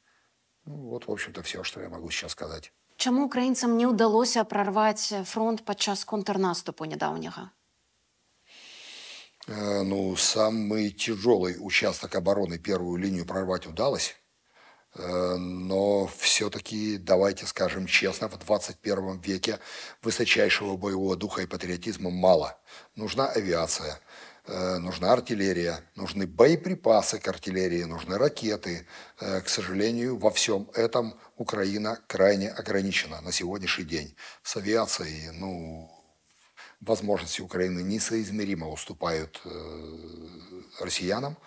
Ну, вот, в общем-то, все, что я могу сейчас сказать. Чому українцям не удалося прорвати фронт подчас контрнаступу недавнього? Э, ну, самый тяжелый участок обороны, первую линию прорвать удалось. Э, но все-таки, давайте скажем честно, в 21 веке высочайшего боевого духа и патриотизма мало. Нужна авиация, нужна артиллерия, нужны боеприпасы к артиллерии, нужны ракеты. Э, к сожалению, во всем этом Украина крайне ограничена на сегодняшний день. С авиацией, ну, возможности Украины несоизмеримо уступают россиянам.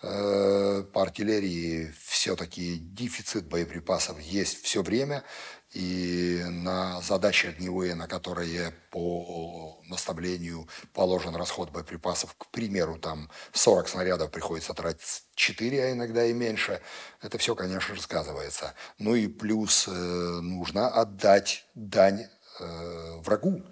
По артиллерии все-таки дефицит боеприпасов есть все время. И на задачи огневые, на которые по наставлению положен расход боеприпасов, к примеру, там 40 снарядов приходится тратить 4, а иногда и меньше, это все, конечно же, сказывается. Ну и плюс э, нужно отдать дань э, врагу.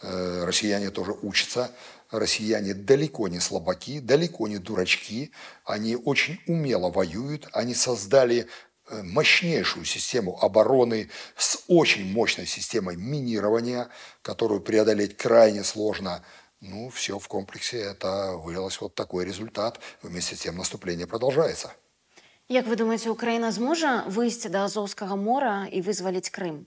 Э, россияне тоже учатся, россияне далеко не слабаки, далеко не дурачки, они очень умело воюют, они создали мощнейшую систему обороны с очень мощной системой минирования, которую преодолеть крайне сложно. Ну, все в комплексе это вылилось вот такой результат. Вместе с тем наступление продолжается. Как вы думаете, Украина сможет выйти до Азовского моря и вызволить Крым?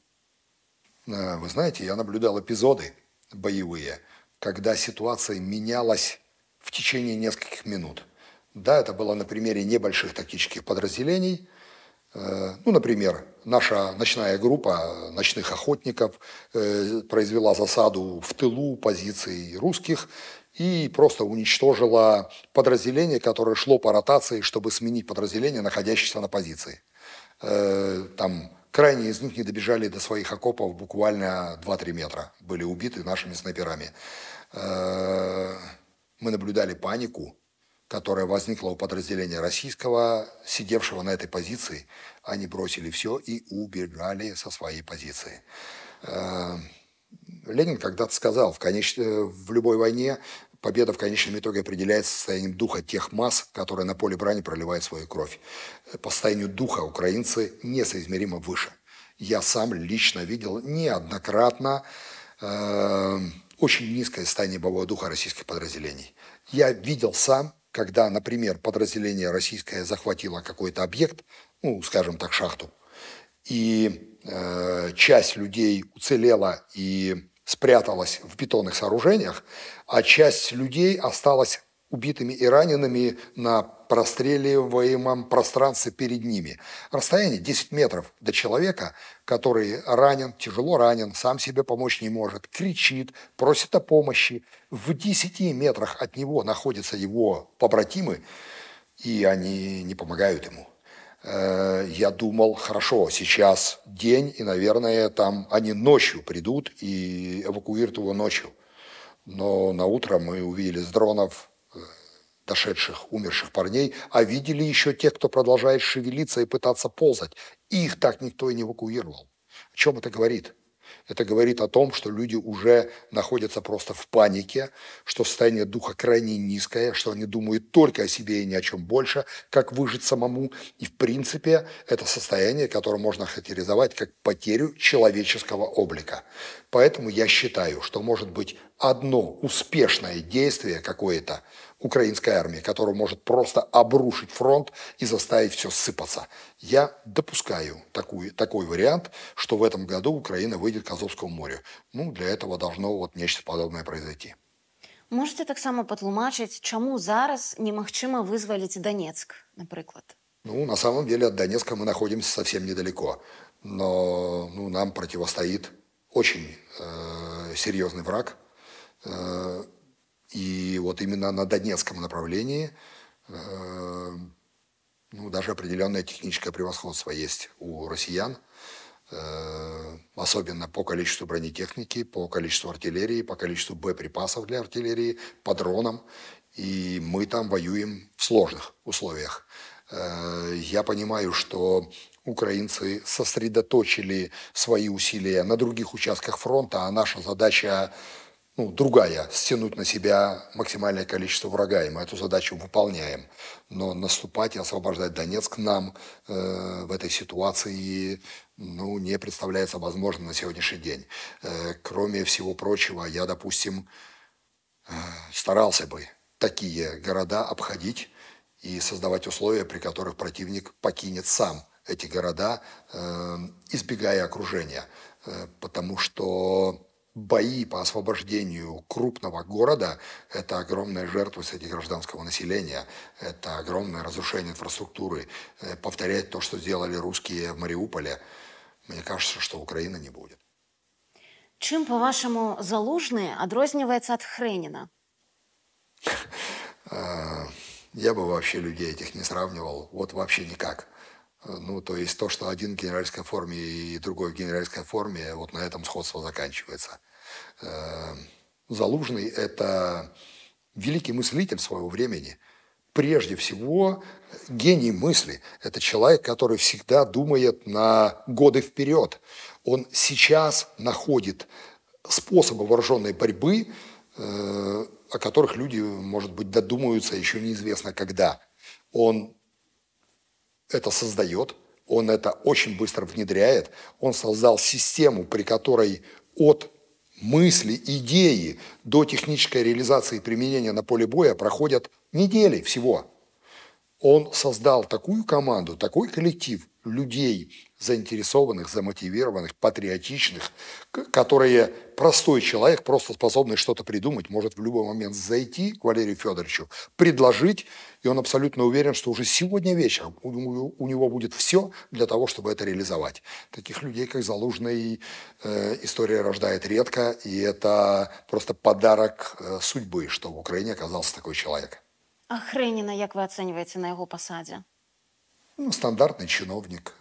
Э, вы знаете, я наблюдал эпизоды боевые, когда ситуация менялась в течение нескольких минут. Да, это было на примере небольших тактических подразделений – Э, ну, например, наша ночная группа ночных охотников э, произвела засаду в тылу позиций русских и просто уничтожила подразделение, которое шло по ротации, чтобы сменить подразделение, находящееся на позиции. Э, там крайне из них не добежали до своих окопов буквально 2-3 метра, были убиты нашими снайперами. Мы наблюдали панику, которая возникла у подразделения российского, сидевшего на этой позиции, они бросили все и убежали со своей позиции. Э, Ленин когда-то сказал, в, конеч... в любой войне победа в конечном итоге определяется состоянием духа тех масс, которые на поле брани проливают свою кровь. По состоянию духа украинцы несоизмеримо выше. Я сам лично видел неоднократно э, очень низкое состояние боевого духа российских подразделений. Я видел сам когда, например, подразделение российское захватило какой-то объект, ну, скажем так, шахту, и э, часть людей уцелела и спряталась в бетонных сооружениях, а часть людей осталась убитыми и ранеными на простреливаемом пространстве перед ними. Расстояние 10 метров до человека, который ранен, тяжело ранен, сам себе помочь не может, кричит, просит о помощи. В 10 метрах от него находятся его побратимы, и они не помогают ему. Э, я думал, хорошо, сейчас день, и, наверное, там они ночью придут и эвакуируют его ночью. Но на утро мы увидели с дронов дошедших, умерших парней, а видели еще тех, кто продолжает шевелиться и пытаться ползать. Их так никто и не эвакуировал. О чем это говорит? Это говорит о том, что люди уже находятся просто в панике, что состояние духа крайне низкое, что они думают только о себе и ни о чем больше, как выжить самому. И в принципе это состояние, которое можно характеризовать как потерю человеческого облика. Поэтому я считаю, что может быть одно успешное действие какое-то украинской армии, которая может просто обрушить фронт и заставить все сыпаться. Я допускаю такой, такой вариант, что в этом году Украина выйдет к Азовскому морю. Ну, для этого должно вот нечто подобное произойти. Можете так само патлумачыць, чаму зараз немагчыма вызваліць Донецк, например? Ну, на самом деле от Донецка мы находимся совсем недалеко. Но ну, нам противостоит очень э, серьезный враг. Э, и вот именно на Донецком направлении э, ну, даже определенное техническое превосходство есть у россиян, э, особенно по количеству бронетехники, по количеству артиллерии, по количеству боеприпасов для артиллерии, по дронам. И мы там воюем в сложных условиях. Э, я понимаю, что украинцы сосредоточили свои усилия на других участках фронта, а наша задача ну, другая, стянуть на себя максимальное количество врага, и мы эту задачу выполняем. Но наступать и освобождать Донецк нам э, в этой ситуации ну, не представляется возможным на сегодняшний день. Э, кроме всего прочего, я, допустим, э, старался бы такие города обходить и создавать условия, при которых противник покинет сам эти города, э, избегая окружения. Э, потому что бои по освобождению крупного города – это огромная жертва среди гражданского населения, это огромное разрушение инфраструктуры. Э, повторять то, что сделали русские в Мариуполе, мне кажется, что Украина не будет. Чем по-вашему, Залужный адрозніваецца от Хренина? Э, я бы вообще людей этих не сравнивал, вот вообще никак. Э, ну, то есть то, что один в генеральской форме и другой в генеральской форме, вот на этом сходство заканчивается. Э, Залужный – это великий мыслитель своего времени. Прежде всего, гений мысли – это человек, который всегда думает на годы вперед. Он сейчас находит способы вооруженной борьбы, э, о которых люди, может быть, додумаются еще неизвестно когда. Он это создает, он это очень быстро внедряет, он создал систему, при которой от мысли, идеи до технической реализации и применения на поле боя проходят недели всего. Он создал такую команду, такой коллектив людей, заинтересованных, замотивированных, патриотичных, которые простой человек, просто способный что-то придумать, может в любой момент зайти к Валерию Федоровичу, предложить, и он абсолютно уверен, что уже сегодня вечером у, него будет все для того, чтобы это реализовать. Таких людей, как Залужный, э, история рождает редко, и это просто подарок э, судьбы, что в Украине оказался такой человек. А Хренина, как вы оцениваете на его посаде? Ну, стандартный чиновник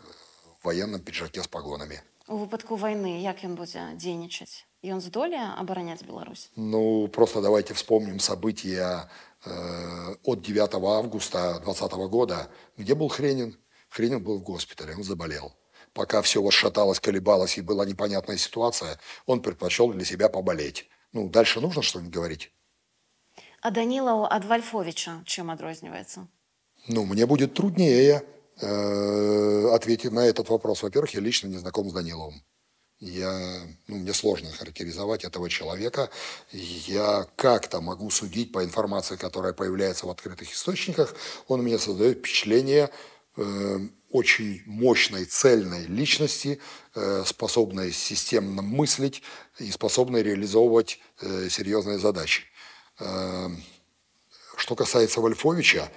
в военном пиджаке с погонами. У выпадку войны як ён будзе дзейнічаць? Ён здолее оборонять Беларусь? Ну, просто давайте вспомним события э, от 9 августа 2020 года. Где был Хренин? Хренин был в госпитале, он заболел. Пока все вот шаталось, колебалось и была непонятная ситуация, он предпочел для себя поболеть. Ну, дальше нужно что-нибудь говорить? А Данилов от Вольфовича чем отрознивается? Ну, мне будет труднее э, ответить на этот вопрос. Во-первых, я лично не знаком с Даниловым. Я, ну, мне сложно характеризовать этого человека. Я как-то могу судить по информации, которая появляется в открытых источниках. Он мне создает впечатление э, очень мощной, цельной личности, э, способной системно мыслить и способной реализовывать э, серьезные задачи. Э, что касается Вольфовича,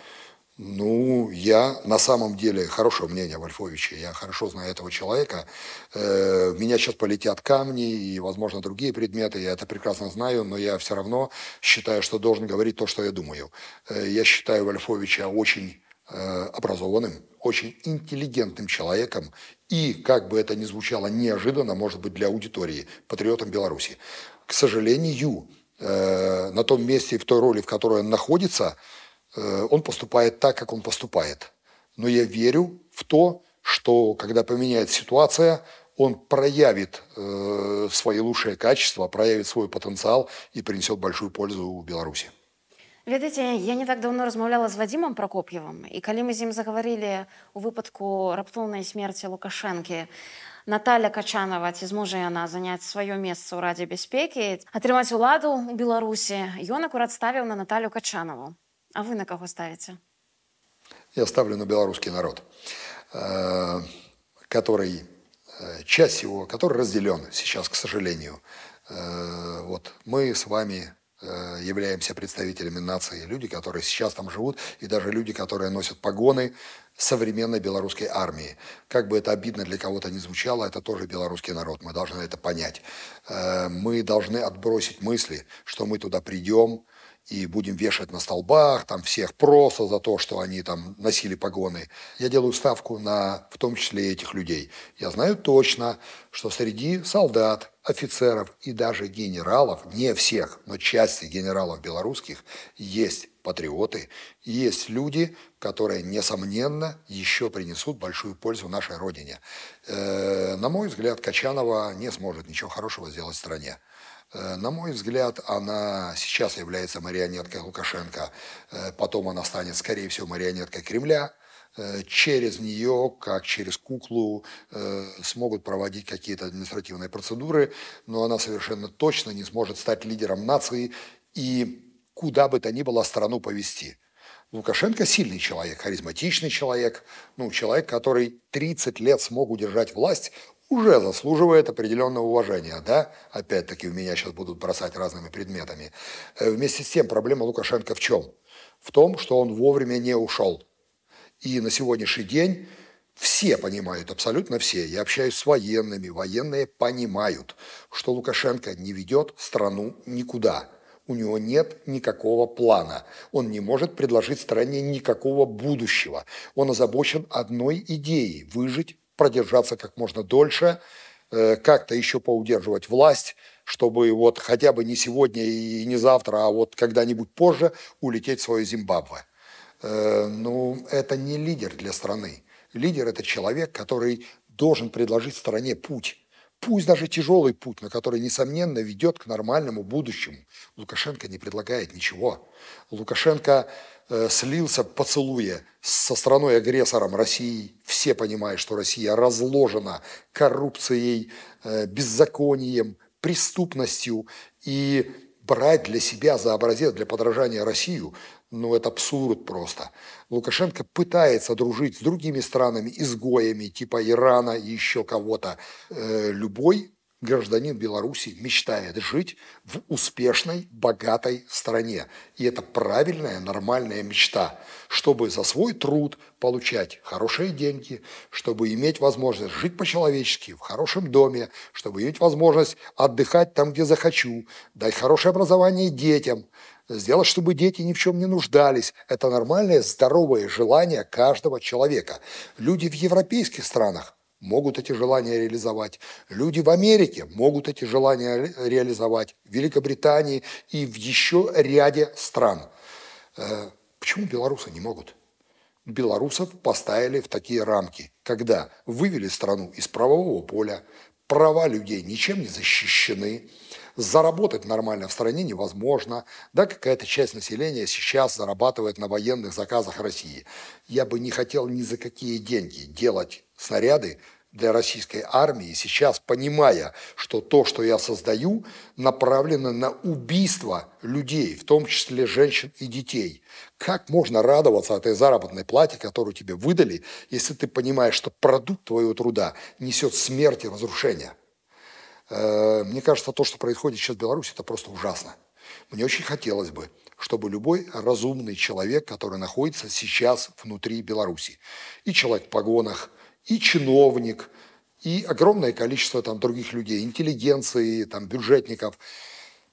ну, я на самом деле хорошее мнение о Вольфовиче. Я хорошо знаю этого человека. Э, в меня сейчас полетят камни и, возможно, другие предметы. Я это прекрасно знаю, но я все равно считаю, что должен говорить то, что я думаю. Э, я считаю Вольфовича очень э, образованным, очень интеллигентным человеком и, как бы это ни звучало неожиданно, может быть, для аудитории, патриотом Беларуси. К сожалению, на том месте и в той роли, в которой он находится – Э, он поступает так, как он поступает. Но я верю в то, что когда поменяется ситуация, он проявит э, свои лучшие качества, проявит свой потенциал и принесет большую пользу Беларуси. Ведаеце, я не так давно размаўляла з Вадзімам Прокоп'евым і калі мы з ім загаварылі у выпадку раптоўнай смерці Лукашэнкі, Наталя Качанова, ці зможа яна заняць сваё месца ў радзе бяспекі, атрымаць уладу ў Беларусі, ён акурат ставіў на Наталю Качанову. А вы на кого ставите? Я ставлю на белорусский народ, э, который, э, часть его, который разделен сейчас, к сожалению. Э, вот мы с вами являемся представителями нации, люди, которые сейчас там живут, и даже люди, которые носят погоны современной белорусской армии. Как бы это обидно для кого-то не звучало, это тоже белорусский народ, мы должны это понять. Мы должны отбросить мысли, что мы туда придем, и будем вешать на столбах там всех просто за то, что они там носили погоны. Я делаю ставку на в том числе этих людей. Я знаю точно, что среди солдат, офицеров и даже генералов, не всех, но части генералов белорусских, есть патриоты, есть люди, которые, несомненно, еще принесут большую пользу нашей Родине. Э, на мой взгляд, Качанова не сможет ничего хорошего сделать стране. Э, на мой взгляд, она сейчас является марионеткой Лукашенко, э, потом она станет, скорее всего, марионеткой Кремля. Э, через нее, как через куклу, смогут проводить какие-то административные процедуры, но она совершенно точно не сможет стать лидером нации и куда бы то ни было страну повести. Лукашенко сильный человек, харизматичный человек, ну, человек, который 30 лет смог удержать власть уже заслуживает определенного уважения, да? Опять-таки в меня сейчас будут бросать разными предметами. Э, вместе с тем проблема Лукашенко в чем? В том, что он вовремя не ушел. И на сегодняшний день все понимают, абсолютно все. Я общаюсь с военными, военные понимают, что Лукашенко не ведет страну никуда. У него нет никакого плана. Он не может предложить стране никакого будущего. Он озабочен одной идеей – выжить, продержаться как можно дольше, э, как-то еще поудерживать власть, чтобы вот хотя бы не сегодня и не завтра, а вот когда-нибудь позже улететь в свое Зимбабве. Э, ну, это не лидер для страны. Лидер – это человек, который должен предложить стране путь. Пусть даже тяжелый путь, но который, несомненно, ведет к нормальному будущему. Лукашенко не предлагает ничего. Лукашенко э, слился поцелуя со страной-агрессором России. Все понимают, что Россия разложена коррупцией, э, беззаконием, преступностью. И брать для себя за образец, для подражания Россию, ну это абсурд просто. Лукашенко пытается дружить с другими странами, изгоями, типа Ирана и еще кого-то. Э, любой гражданин Беларуси мечтает жить в успешной, богатой стране. И это правильная, нормальная мечта, чтобы за свой труд получать хорошие деньги, чтобы иметь возможность жить по-человечески, в хорошем доме, чтобы иметь возможность отдыхать там, где захочу, дать хорошее образование детям, сделать, чтобы дети ни в чем не нуждались. Это нормальное, здоровое желание каждого человека. Люди в европейских странах могут эти желания реализовать. Люди в Америке могут эти желания реализовать. В Великобритании и в еще ряде стран. Э, почему белорусы не могут? Белорусов поставили в такие рамки, когда вывели страну из правового поля, права людей ничем не защищены, заработать нормально в стране невозможно, да, какая-то часть населения сейчас зарабатывает на военных заказах России. Я бы не хотел ни за какие деньги делать снаряды для российской армии, сейчас понимая, что то, что я создаю, направлено на убийство людей, в том числе женщин и детей. Как можно радоваться этой заработной плате, которую тебе выдали, если ты понимаешь, что продукт твоего труда несет смерть и разрушение? Э, мне кажется, то, что происходит сейчас в Беларуси, это просто ужасно. Мне очень хотелось бы, чтобы любой разумный человек, который находится сейчас внутри Беларуси, и человек в погонах, и чиновник, и огромное количество там других людей, интеллигенции, там, бюджетников,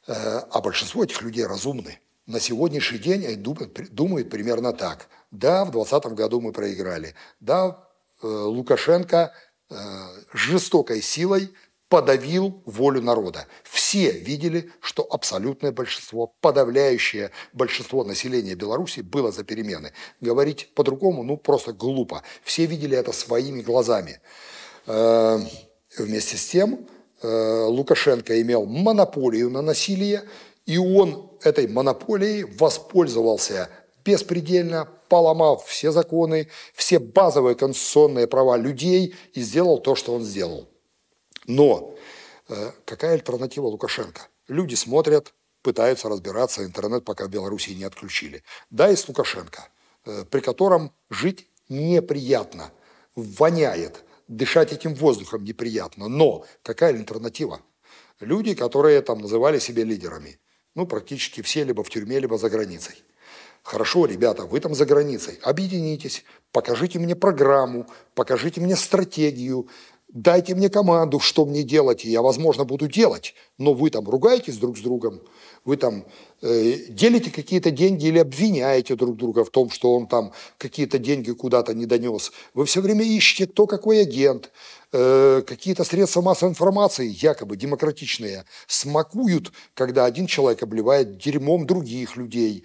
э, а большинство этих людей разумны. На сегодняшний день они думают, думают примерно так. Да, в 2020 году мы проиграли. Да, э, Лукашенко э, жестокой силой подавил волю народа. Все видели, что абсолютное большинство, подавляющее большинство населения Беларуси было за перемены. Говорить по-другому, ну, просто глупо. Все видели это своими глазами. Э, вместе с тем, э, Лукашенко имел монополию на насилие, и он этой монополией воспользовался беспредельно, поломав все законы, все базовые конституционные права людей и сделал то, что он сделал. Но э, какая альтернатива Лукашенко? Люди смотрят, пытаются разбираться, интернет пока в Беларуси не отключили. Да, есть Лукашенко, э, при котором жить неприятно, воняет, дышать этим воздухом неприятно. Но какая альтернатива? Люди, которые там называли себя лидерами, ну, практически все либо в тюрьме, либо за границей. Хорошо, ребята, вы там за границей, объединитесь, покажите мне программу, покажите мне стратегию, дайте мне команду, что мне делать, и я, возможно, буду делать. Но вы там ругаетесь друг с другом, вы там э, делите какие-то деньги или обвиняете друг друга в том, что он там какие-то деньги куда-то не донес. Вы все время ищете, кто какой агент, э, какие-то средства массовой информации, якобы демократичные, смакуют, когда один человек обливает дерьмом других людей.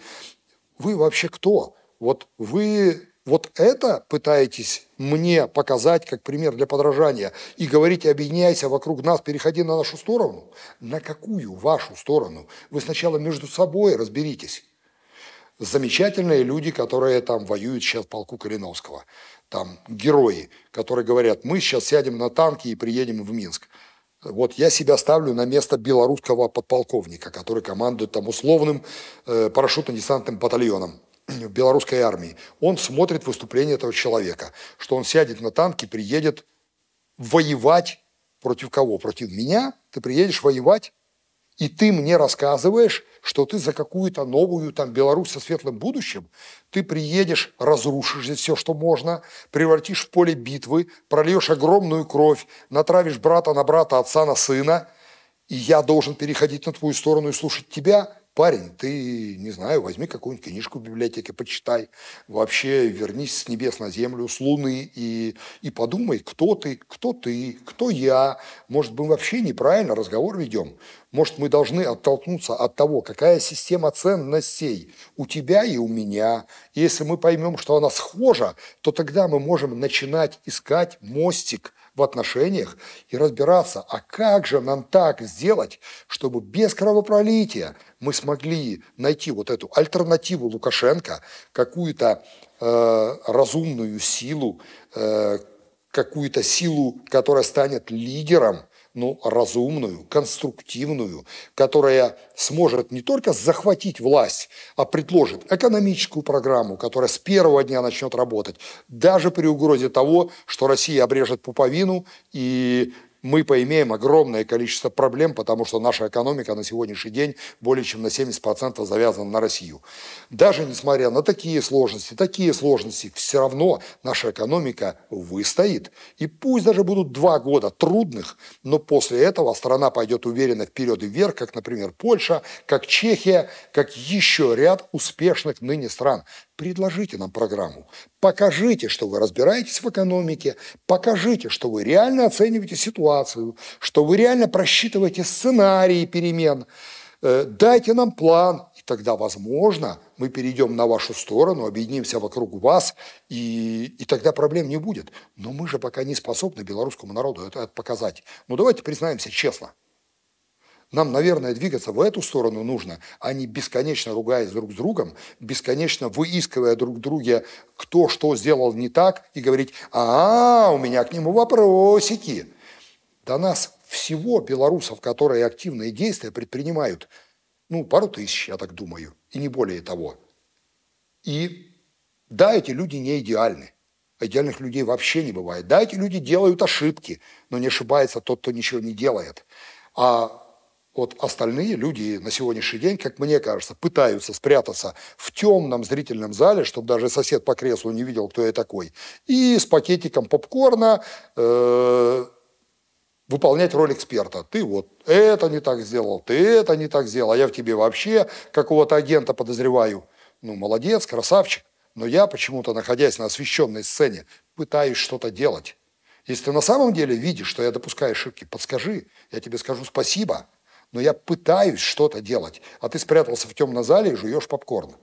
Вы вообще кто? Вот вы вот это пытаетесь мне показать как пример для подражания и говорите, объединяйся вокруг нас, переходи на нашу сторону. На какую вашу сторону? Вы сначала между собой разберитесь. Замечательные люди, которые там воюют сейчас в полку Калиновского. Там герои, которые говорят, мы сейчас сядем на танки и приедем в Минск. Вот я себя ставлю на место белорусского подполковника, который командует там условным э, парашютно-десантным батальоном в белорусской армии, он смотрит выступление этого человека, что он сядет на танки, приедет воевать Против кого? Против меня? Ты приедешь воевать? И ты мне рассказываешь, что ты за какую-то новую там Беларусь со светлым будущим, ты приедешь, разрушишь здесь все, что можно, превратишь в поле битвы, прольешь огромную кровь, натравишь брата на брата, отца на сына, и я должен переходить на твою сторону и слушать тебя, парень, ты, не знаю, возьми какую-нибудь книжку в библиотеке, почитай, вообще вернись с небес на землю, с луны и, и подумай, кто ты, кто ты, кто я. Может, мы вообще неправильно разговор ведем. Может, мы должны оттолкнуться от того, какая система ценностей у тебя и у меня. Если мы поймем, что она схожа, то тогда мы можем начинать искать мостик в отношениях и разбираться, а как же нам так сделать, чтобы без кровопролития мы смогли найти вот эту альтернативу Лукашенко, какую-то э, разумную силу, э, какую-то силу, которая станет лидером – ну, разумную, конструктивную, которая сможет не только захватить власть, а предложит экономическую программу, которая с первого дня начнет работать, даже при угрозе того, что Россия обрежет пуповину и мы поимеем огромное количество проблем, потому что наша экономика на сегодняшний день более чем на 70% завязана на Россию. Даже несмотря на такие сложности, такие сложности, все равно наша экономика выстоит. И пусть даже будут два года трудных, но после этого страна пойдет уверенно вперед и вверх, как, например, Польша, как Чехия, как еще ряд успешных ныне стран. Предложите нам программу. Покажите, что вы разбираетесь в экономике. Покажите, что вы реально оцениваете ситуацию, что вы реально просчитываете сценарии перемен. Э, дайте нам план, и тогда, возможно, мы перейдем на вашу сторону, объединимся вокруг вас, и, и тогда проблем не будет. Но мы же пока не способны белорусскому народу это, это показать. Ну давайте признаемся честно – нам, наверное, двигаться в эту сторону нужно, а не бесконечно ругаясь друг с другом, бесконечно выискивая друг друге, кто что сделал не так, и говорить, а, у меня к нему вопросики. До нас всего белорусов, которые активные действия предпринимают, ну, пару тысяч, я так думаю, и не более того. И да, эти люди не идеальны. Идеальных людей вообще не бывает. Да, эти люди делают ошибки, но не ошибается тот, кто ничего не делает. А вот остальные люди на сегодняшний день, как мне кажется, пытаются спрятаться в темном зрительном зале, чтобы даже сосед по креслу не видел, кто я такой, и с пакетиком попкорна э, выполнять роль эксперта. Ты вот это не так сделал, ты это не так сделал, а я в тебе вообще какого-то агента подозреваю. Ну, молодец, красавчик. Но я почему-то, находясь на освещенной сцене, пытаюсь что-то делать. Если ты на самом деле видишь, что я допускаю ошибки, подскажи, я тебе скажу спасибо – но я пытаюсь что-то делать, а ты спрятался в темном зале и жуешь попкорн.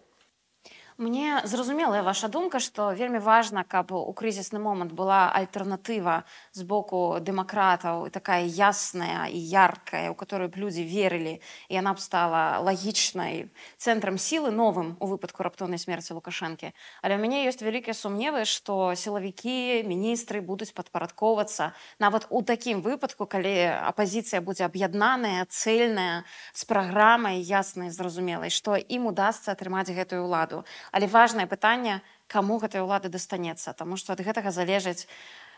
Мне зразумелая ваша думка, што вельмі важна, каб у крызісны момант была альтэрнатыва з боку дэмакратаў такая ясная і яркая, у которую б людзі верылі і яна б стала лагічнай цэнтрам сілы новым у выпадку раптоўнай смерці лукашэнкі. Але ў мяне ёсць вялікія сумневы, што сілавікі, міністры будуць падпарадковацца нават у такім выпадку, калі апазіцыя будзе аб'яднаная, цельная з праграмай яснай зразумелай, што ім удасца атрымаць гэтую ўладу але важнае пытанне каму гэтая ўлада дастанецца тому что ад гэтага залежыць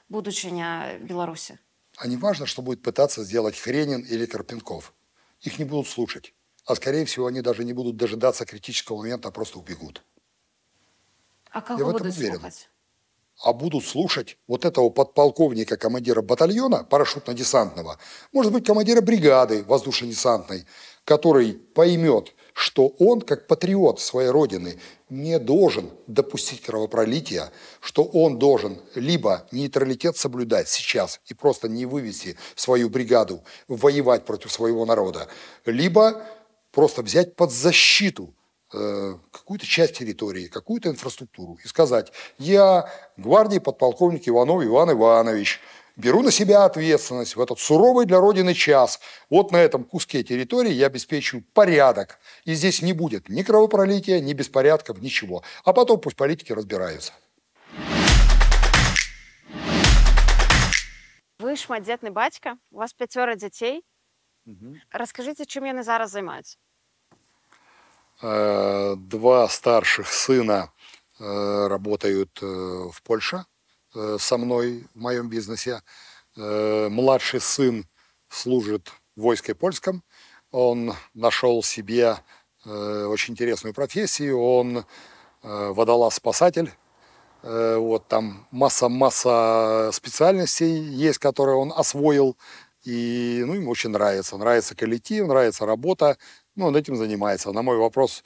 будучыня беларусі. А не важно что будет пытаться сделать хренин или карпенков. Их не будут слушать а скорее всего они даже не будут дожидаться критического момента а просто убегут. А кого Я в этом уверен. Слухать? а будут слушать вот этого подполковника, командира батальона парашютно-десантного, может быть, командира бригады воздушно-десантной, который поймет, что он, как патриот своей родины, не должен допустить кровопролития, что он должен либо нейтралитет соблюдать сейчас и просто не вывести свою бригаду воевать против своего народа, либо просто взять под защиту э, какую-то часть территории, какую-то инфраструктуру и сказать, я гвардии подполковник Иванов Иван Иванович, беру на себя ответственность в этот суровый для Родины час. Вот на этом куске территории я обеспечиваю порядок. И здесь не будет ни кровопролития, ни беспорядков, ничего. А потом пусть политики разбираются. Вы шматдзетны бацька, у вас пяцёра дзяцей. Угу. Раскажыце, чым яны зараз займаюцца? Э, два старших сына э, работают э, в Польше со мной в моем бизнесе. Э, младший сын служит в войске польском. Он нашел себе э, очень интересную профессию. Он э, водолаз-спасатель. Э, вот там масса-масса специальностей есть, которые он освоил. И ну, ему очень нравится. Нравится коллектив, нравится работа. Ну, он этим занимается. На мой вопрос,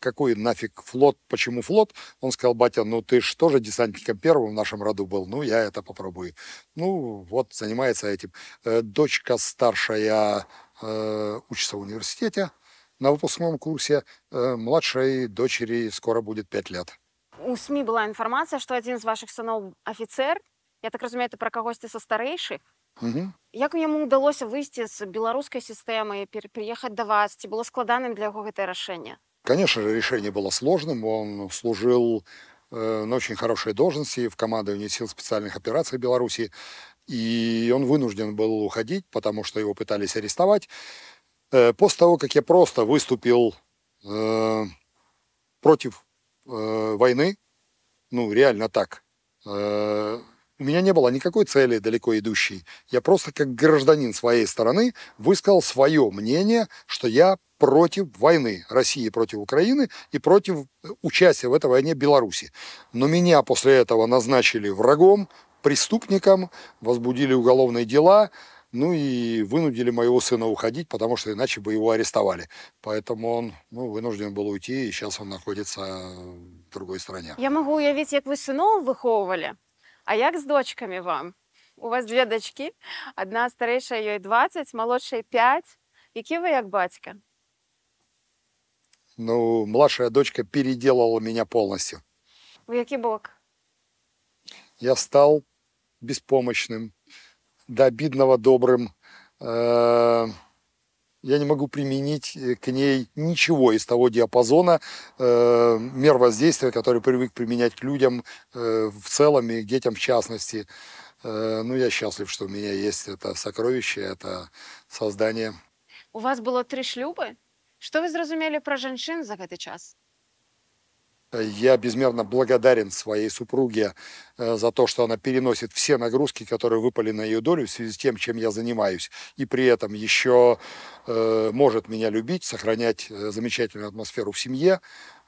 какой нафиг флот, почему флот? Он сказал, батя, ну ты же тоже десантником первым в нашем роду был, ну я это попробую. Ну вот, занимается этим. Э, дочка старшая э, учится в университете на выпускном курсе, э, младшей дочери скоро будет 5 лет. У СМІ була інформація, що один з ваших синів офіцер. Я так розумію, це про когось із старейших. Угу. Як йому вдалося вийти з білоруської системи, пер- переїхати до вас? Чи було складаним для його це рішення? Конечно же, решение было сложным. Он служил э, на очень хорошей должности в командовании сил специальных операций Беларуси. И он вынужден был уходить, потому что его пытались арестовать. Э, после того, как я просто выступил э, против э, войны, ну, реально так, э, у меня не было никакой цели далеко идущей. Я просто как гражданин своей стороны высказал свое мнение, что я против войны России против Украины и против э, участия в этой войне Беларуси. Но меня после этого назначили врагом, преступником, возбудили уголовные дела, ну и вынудили моего сына уходить, потому что иначе бы его арестовали. Поэтому он ну, вынужден был уйти, и сейчас он находится в другой стране. Я можу уявити, як ви синов виховували, а як з дочками вам? У вас дві дочки, одна старіша, їй 20, молодшій 5. Які ви як батька? Ну, младшая дочка переделала меня полностью. У який бок? я стал беспомощным, до обидного добрым. Э, я не могу применить э, к ней ничего из того диапазона э, мер воздействия, который привык применять к людям э, в целом и к детям в частности. Э, Ну, я счастлив, что у меня есть это сокровище, это создание. У вас було три шлюби? Що ви зрозуміли про жінчин за цей час? Я безмерно благодарен своей супруге э, за то, что она переносит все нагрузки, которые выпали на ее долю в связи с тем, чем я занимаюсь. И при этом еще э, может меня любить, сохранять э, замечательную атмосферу в семье.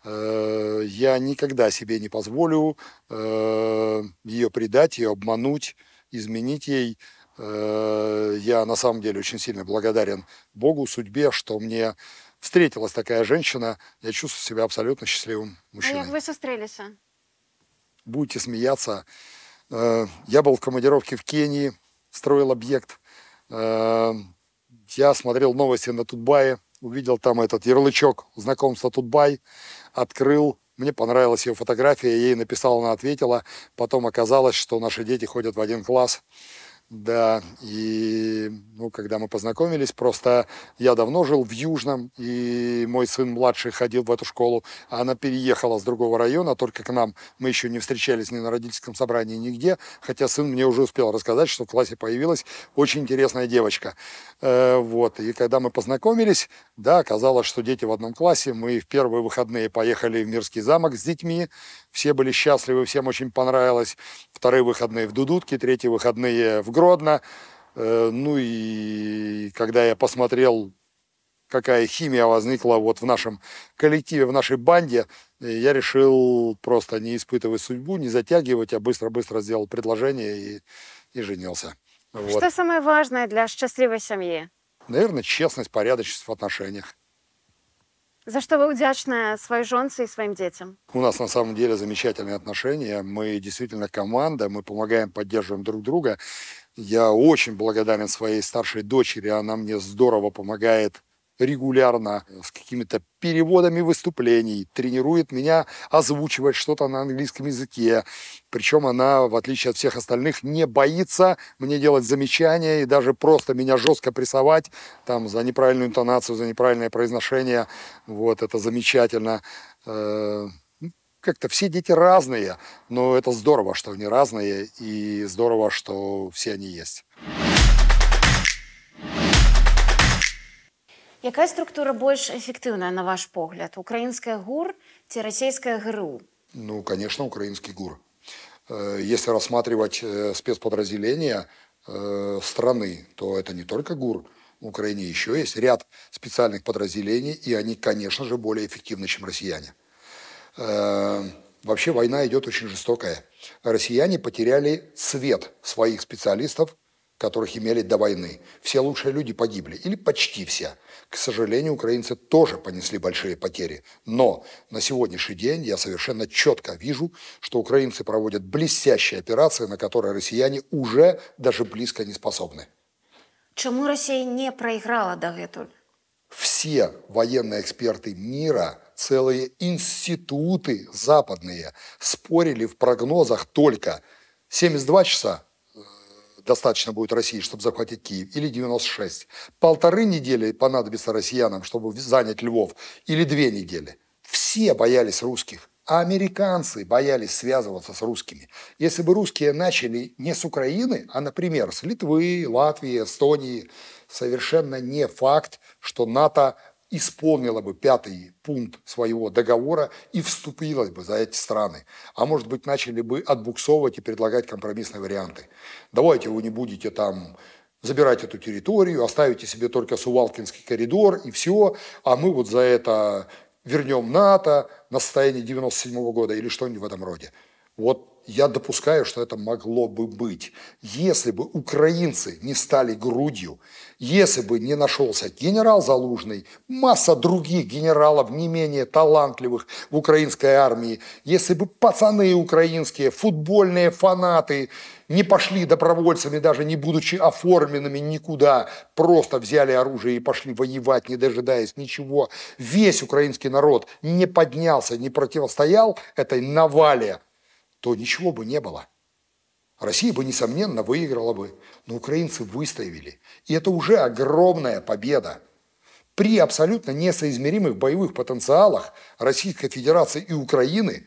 Я никогда себе не позволю ее предать, ее обмануть, изменить ей. Я на самом деле очень сильно благодарен Богу, судьбе, что мне встретилась такая женщина. Я чувствую себя абсолютно счастливым А мужчиной як ви зустрілися? будете смеяться. Э, Я был в командировке в Кении, строил объект. Э, Я смотрел новости на Тутбае, увидел там этот ярлычок знакомства Тутбай, открыл. Мне понравилась ее фотография, я ей написал, она ответила. Потом оказалось, что наши дети ходят в один класс. Да, и ну, когда мы познакомились, просто я давно жил в Южном, и мой сын младший ходил в эту школу, а она переехала с другого района, только к нам. Мы еще не встречались ни на родительском собрании, нигде, хотя сын мне уже успел рассказать, что в классе появилась очень интересная девочка. Э, Вот, и когда мы познакомились, да, оказалось, что дети в одном классе, мы в первые выходные поехали в Мирский замок с детьми, все были счастливы, всем очень понравилось. Вторые выходные в Дудутке, третьи выходные в Гродно Э, Ну и когда я посмотрел, какая химия возникла вот в нашем коллективе, в нашей банде, э, я решил просто не испытывать судьбу, не затягивать, а быстро-быстро сделал предложение и, и женился. Вот. Що саме важне для щасливої сім'ї? Наверное, честность, порядочность в отношениях. За що ви вдячні своїй жонці і своїм дітям? У нас на самом деле замечательные отношения. Мы действительно команда, мы помогаем, поддерживаем друг друга. Я очень благодарен своей старшей дочери. Она мне здорово помогает регулярно с какими-то переводами выступлений, тренирует меня озвучивать что-то на английском языке. Причем она, в отличие от всех остальных, не боится мне делать замечания и даже просто меня жестко прессовать там, за неправильную интонацию, за неправильное произношение. Вот, это замечательно. Э, Как-то все дети разные, но это здорово, что они разные, и здорово, что все они есть. Яка структура більш ефективна, на ваш погляд? Українська ГУР чи російська ГРУ? Ну, конечно, украинский ГУР. Э, Если рассматривать э, спецподразделения, э, страны, то это не только ГУР, в Украине еще есть ряд специальных подразделений, и они, конечно же, более эффективны, чем россияне. Э, вообще война идет очень жестокая. Россияне потеряли цвет своих специалистов, которых имели до войны. Все лучшие люди погибли, или почти все. К сожалению, украинцы тоже понесли большие потери. Но на сегодняшний день я совершенно четко вижу, что украинцы проводят блестящие операции, на которые россияне уже даже близко не способны. Чему Россия не проиграла этого? Все военные эксперты мира, целые институты западные спорили в прогнозах только 72 часа достаточно будет России, чтобы захватить Киев, или 96. Полторы недели понадобится россиянам, чтобы занять Львов, или две недели. Все боялись русских. А американцы боялись связываться с русскими. Если бы русские начали не с Украины, а, например, с Литвы, Латвии, Эстонии, совершенно не факт, что НАТО исполнила бы пятый пункт своего договора и вступила бы за эти страны. А может быть, начали бы отбуксовывать и предлагать компромиссные варианты. Давайте вы не будете там забирать эту территорию, оставите себе только Сувалкинский коридор и все, а мы вот за это вернем НАТО на состояние 97 -го года или что-нибудь в этом роде. Вот я допускаю, что это могло бы быть, если бы украинцы не стали грудью, если бы не нашелся генерал Залужный, масса других генералов не менее талантливых в украинской армии, если бы пацаны украинские, футбольные фанаты не пошли добровольцами, даже не будучи оформленными никуда, просто взяли оружие и пошли воевать, не дожидаясь ничего, весь украинский народ не поднялся, не противостоял этой навале то ничего бы не было. Россия бы, несомненно, выиграла бы, но украинцы выстояли. И это уже огромная победа. При абсолютно несоизмеримых боевых потенциалах Российской Федерации и Украины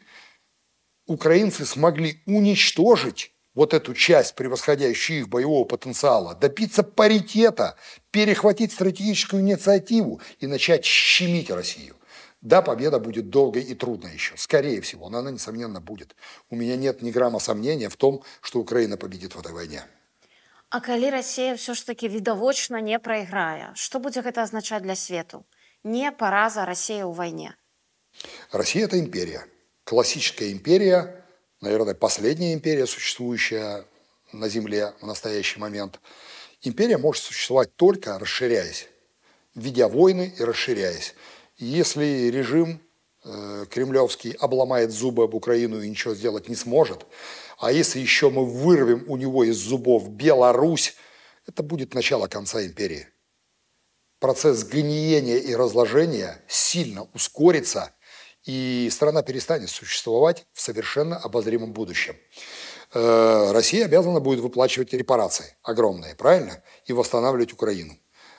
украинцы смогли уничтожить вот эту часть, превосходящую их боевого потенциала, добиться паритета, перехватить стратегическую инициативу и начать щемить Россию. Да, победа будет долгой и трудной еще, скорее всего, но она, несомненно, будет. У меня нет ни грамма сомнения в том, что Украина победит в этой войне. А калі Россия все ж таки відавочна не прайграе, што будзе гэта азначаць для свету? Не параза России ў войне. Россия – это империя. Классическая империя, наверное, последняя империя, существующая на Земле в настоящий момент. Империя может существовать только расширяясь, ведя войны и расширяясь. Если режим э, кремлевский обломает зубы об Украину и ничего сделать не сможет, а если еще мы вырвем у него из зубов Беларусь, это будет начало конца империи. Процесс гниения и разложения сильно ускорится, и страна перестанет существовать в совершенно обозримом будущем. Э, Россия обязана будет выплачивать репарации огромные, правильно? И восстанавливать Украину.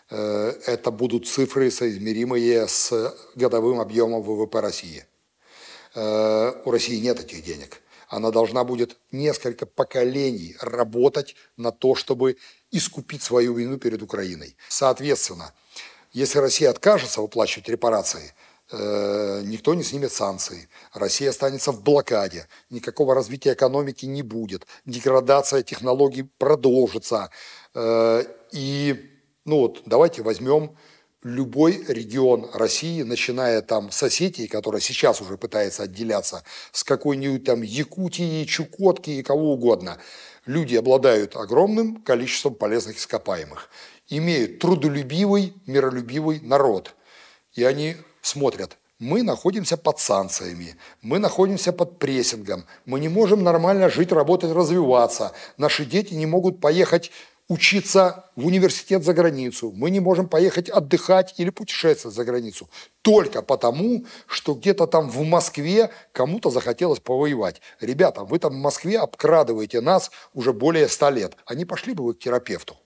Э, это будут цифры, соизмеримые с годовым объемом ВВП России. Э, у России нет этих денег. Она должна будет несколько поколений работать на то, чтобы искупить свою вину перед Украиной. Соответственно, если Россия откажется выплачивать репарации, э, никто не снимет санкции. Россия останется в блокаде, никакого развития экономики не будет, деградация технологий продолжится. И ну вот давайте возьмем любой регион России, начиная там с Осетии, которая сейчас уже пытается отделяться, с какой-нибудь там Якутии, Чукотки и кого угодно. Люди обладают огромным количеством полезных ископаемых, имеют трудолюбивый, миролюбивый народ. И они смотрят, мы находимся под санкциями, мы находимся под прессингом, мы не можем нормально жить, работать, развиваться, наши дети не могут поехать учиться в университет за границу, мы не можем поехать отдыхать или путешествовать за границу. Только потому, что где-то там в Москве кому-то захотелось повоевать. Ребята, вы там в Москве обкрадываете нас уже более ста лет. А пошли бы вы к терапевту?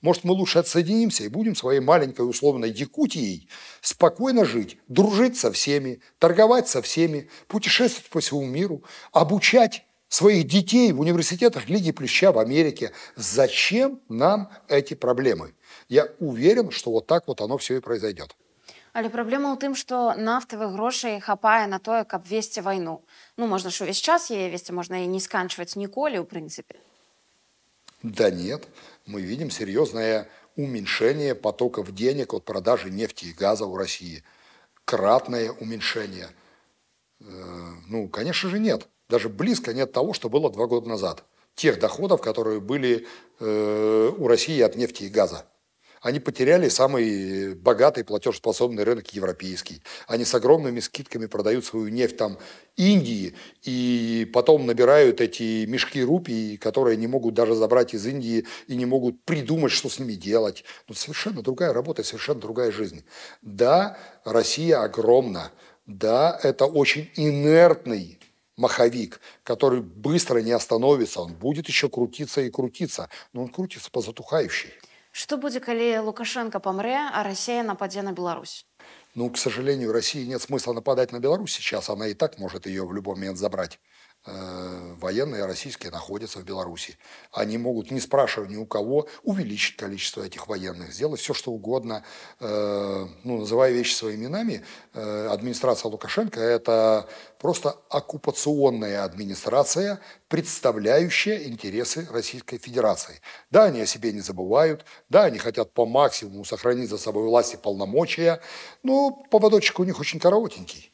Может, мы лучше отсоединимся и будем своей маленькой условной Якутией спокойно жить, дружить со всеми, торговать со всеми, путешествовать по всему миру, обучать своих детей в университетах Лиги Плюща в Америке. Зачем нам эти проблемы? Я уверен, что вот так вот оно все и произойдет. Але праблема ў тым, што нафтавых грошай хапае на тое, каб весці вайну. Ну можна ж увесь час яе весці, можна і не сканчваць ніколі ў прынцыпе. Да нет, мы видим серьезное уменьшение потоков денег от продажи нефти и газа у России. Кратное уменьшение. Э, ну, конечно же, нет. Даже близко нет того, что было два года назад. Тех доходов, которые были э, у России от нефти и газа. Они потеряли самый богатый платежеспособный рынок европейский. Они с огромными скидками продают свою нефть там Индии и потом набирают эти мешки рупий, которые не могут даже забрать из Индии и не могут придумать, что с ними делать. Ну, совершенно другая работа, совершенно другая жизнь. Да, Россия огромна. Да, это очень инертный маховик, который быстро не остановится, он будет еще крутиться и крутиться, но он крутится по затухающей. Што будзе калі лукашенко помре, а Россия нападзе на Беларусь ну к сожалению россии нет смысла нападать на беларусь сейчас она и так может ее в любой момент забрать военные российские находятся в Беларуси. Они могут, не спрашивая ни у кого, увеличить количество этих военных, сделать все, что угодно, э, ну, называя вещи своими именами. Э, администрация Лукашенко – это просто оккупационная администрация, представляющая интересы Российской Федерации. Да, они о себе не забывают, да, они хотят по максимуму сохранить за собой власть и полномочия, но поводочек у них очень коротенький.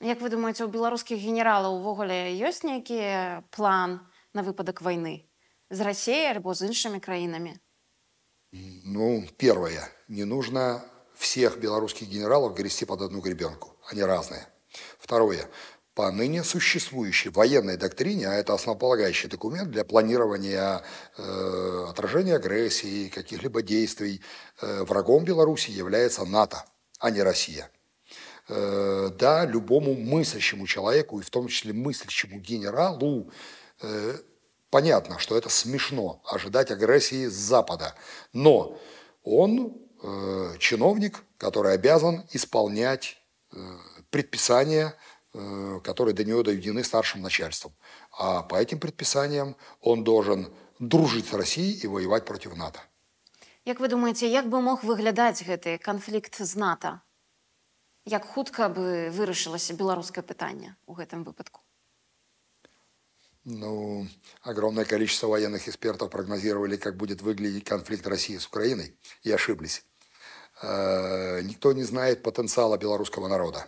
Як вы думаеце, у беларускіх генералаў увогуле ёсць нейкі план на выпадак войны з Россией альбо з іншымі краінамі? Ну, первое. Не нужно всех белорусских генералов грести под одну гребенку. Они разные. Второе. По ныне существующей военной доктрине, а это основополагающий документ для планирования э, отражения агрессии, каких-либо действий, э, врагом Беларуси является НАТО, а не Россия. Э, да, любому мыслящему человеку, и в том числе мыслящему генералу, э, понятно, что это смешно ожидать агрессии с Запада. Но он э, чиновник, который обязан исполнять предписания, которые до него доведены старшим начальством. А по этим предписаниям он должен дружить с Россией и воевать против НАТО. Як вы думаете, як бы мог выглядаць гэты канфлікт з НАТО? Як хутка бы вырашылася беларускае пытанне у гэтым выпадку ну, огромное количество военных экспертов прогнозировали, как будет выглядеть конфликт России с Украиной, и ошиблись. Э, никто не знает потенциала белорусского народа.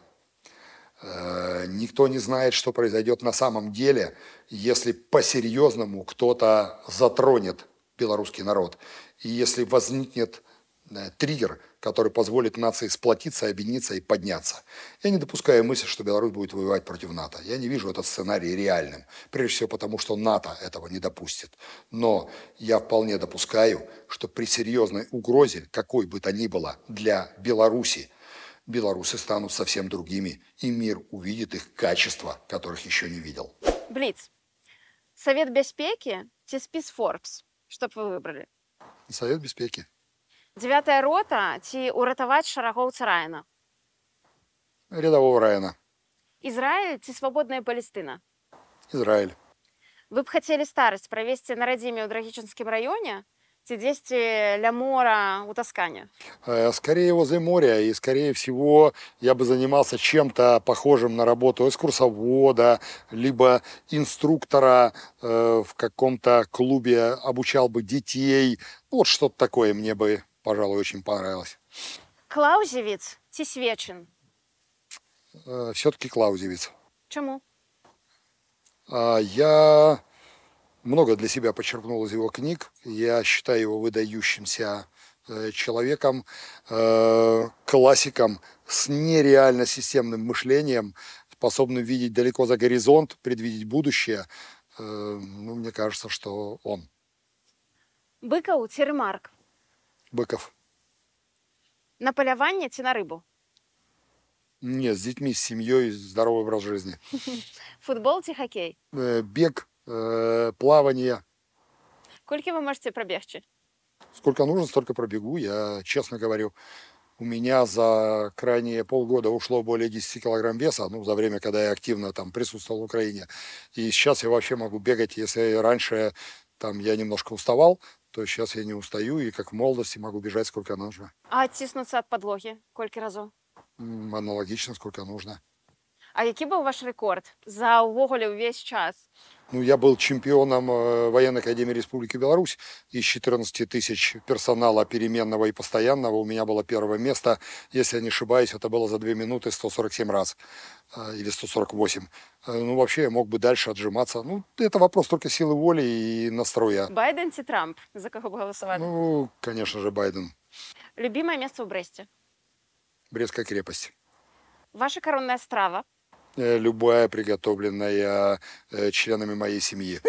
Э, никто не знает, что произойдет на самом деле, если по-серьезному кто-то затронет белорусский народ. И если возникнет э, триггер, который позволит нации сплотиться, объединиться и подняться. Я не допускаю мысли, что Беларусь будет воевать против НАТО. Я не вижу этот сценарий реальным. Прежде всего потому, что НАТО этого не допустит. Но я вполне допускаю, что при серьезной угрозе, какой бы то ни было для Беларуси, белорусы станут совсем другими, и мир увидит их качества, которых еще не видел. Блиц. Совет Беспеки, ТСПИС Форбс. Чтоб вы выбрали. Совет Беспеки. Девятая рота ці уратаваць шарагоўца раяна рядового раяна Ізраіль ці свабодная палістына Ізраіль вы б хацелі старасць правесці на радзіме ў драгічынскім раёне ці дзесьці ля мора у Тоскане? Скорее возле моря, и скорее всего я бы занимался чем-то похожим на работу экскурсовода, либо инструктора э, в каком-то клубе, обучал бы детей. Ну, вот что-то такое мне бы пожалуй, очень понравилось. Клаузевиц ці Свечин? Э, Все-таки Клаузевиц. Чему? А, я много для себя подчеркнул из его книг. Я считаю его выдающимся э, человеком, э, классиком с нереально системным мышлением, способным видеть далеко за горизонт, предвидеть будущее. Ну, мне кажется, что он. Быков ці Ремарк? Быков. На поляванне ці на рыбу? Нет, с детьми, с семьей, здоровый образ жизни. Футбол ці хоккей? Э, бег, э, плавание. Колькі вы можете пробегчы? Сколько нужно, столько пробегу. Я честно говорю, у меня за крайние полгода ушло более 10 килограмм веса, ну, за время, когда я активно там присутствовал в Украине. И сейчас я вообще могу бегать, если раньше там я немножко уставал, то сейчас я не устаю и как в молодости могу бежать сколько нужно. А оттиснуться от подлоги? Колькі разоў? Аналогично, сколько нужно. А який був ваш рекорд за увогуле весь час? Ну, я был чемпионом э, Военной Академии Республики Беларусь. Из 14 тысяч персонала переменного и постоянного у меня было первое место. Если я не ошибаюсь, это было за 2 минуты 147 раз. э, Или 148. Э, Ну, вообще, я мог бы дальше отжиматься. Ну, это вопрос только силы воли и настроя. Байден чи Трамп? За кого б голосувати? Ну, конечно же, Байден. Любимое место в Бресте? Брестская крепость. Ваша коронная страва? Э, Любая, приготовленная э, членами моей семьи.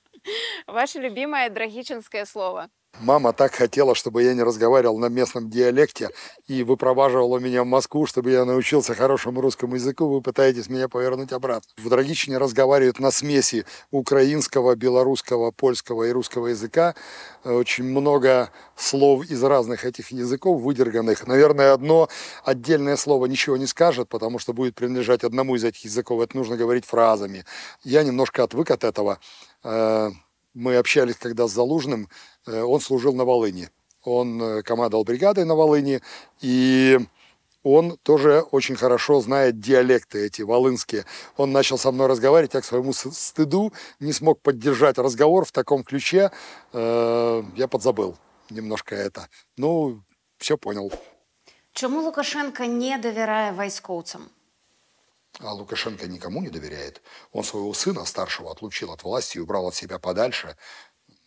Ваше любимое драгичинское слово? Мама так хотела, чтобы я не разговаривал на местном диалекте и выпроваживала меня в Москву, чтобы я научился хорошему русскому языку. Вы пытаетесь меня повернуть обратно. В Драгичине разговаривают на смеси украинского, белорусского, польского и русского языка. Э, Очень много слов из разных этих языков выдерганных. Наверное, одно отдельное слово ничего не скажет, потому что будет принадлежать одному из этих языков. Это нужно говорить фразами. Я немножко отвык от этого Э, Мы общались когда с Залужным, Э, он служил на Волыни. Он э, командовал бригадой на Волыни, и он тоже очень хорошо знает диалекты эти волынские. Он начал со мной разговаривать, я к своему с- стыду не смог поддержать разговор в таком ключе. Э, Я подзабыл немножко это. Ну, все понял. Чому Лукашенко не довіряє військовцям? А Лукашенко никому не доверяет. Он своего сына старшего отлучил от власти и убрал от себя подальше.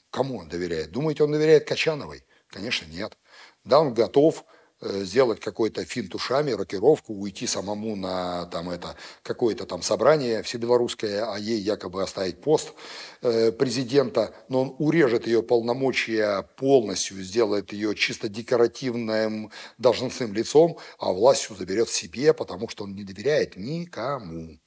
Кому он доверяет? Думаете, он доверяет Качановой? Конечно, нет. Да, он готов сделать какой-то финт ушами, рокировку, уйти самому на там, это, какое-то там собрание всебелорусское, а ей якобы оставить пост э, президента, но он урежет ее полномочия полностью, сделает ее чисто декоративным должностным лицом, а властью заберет себе, потому что он не доверяет никому.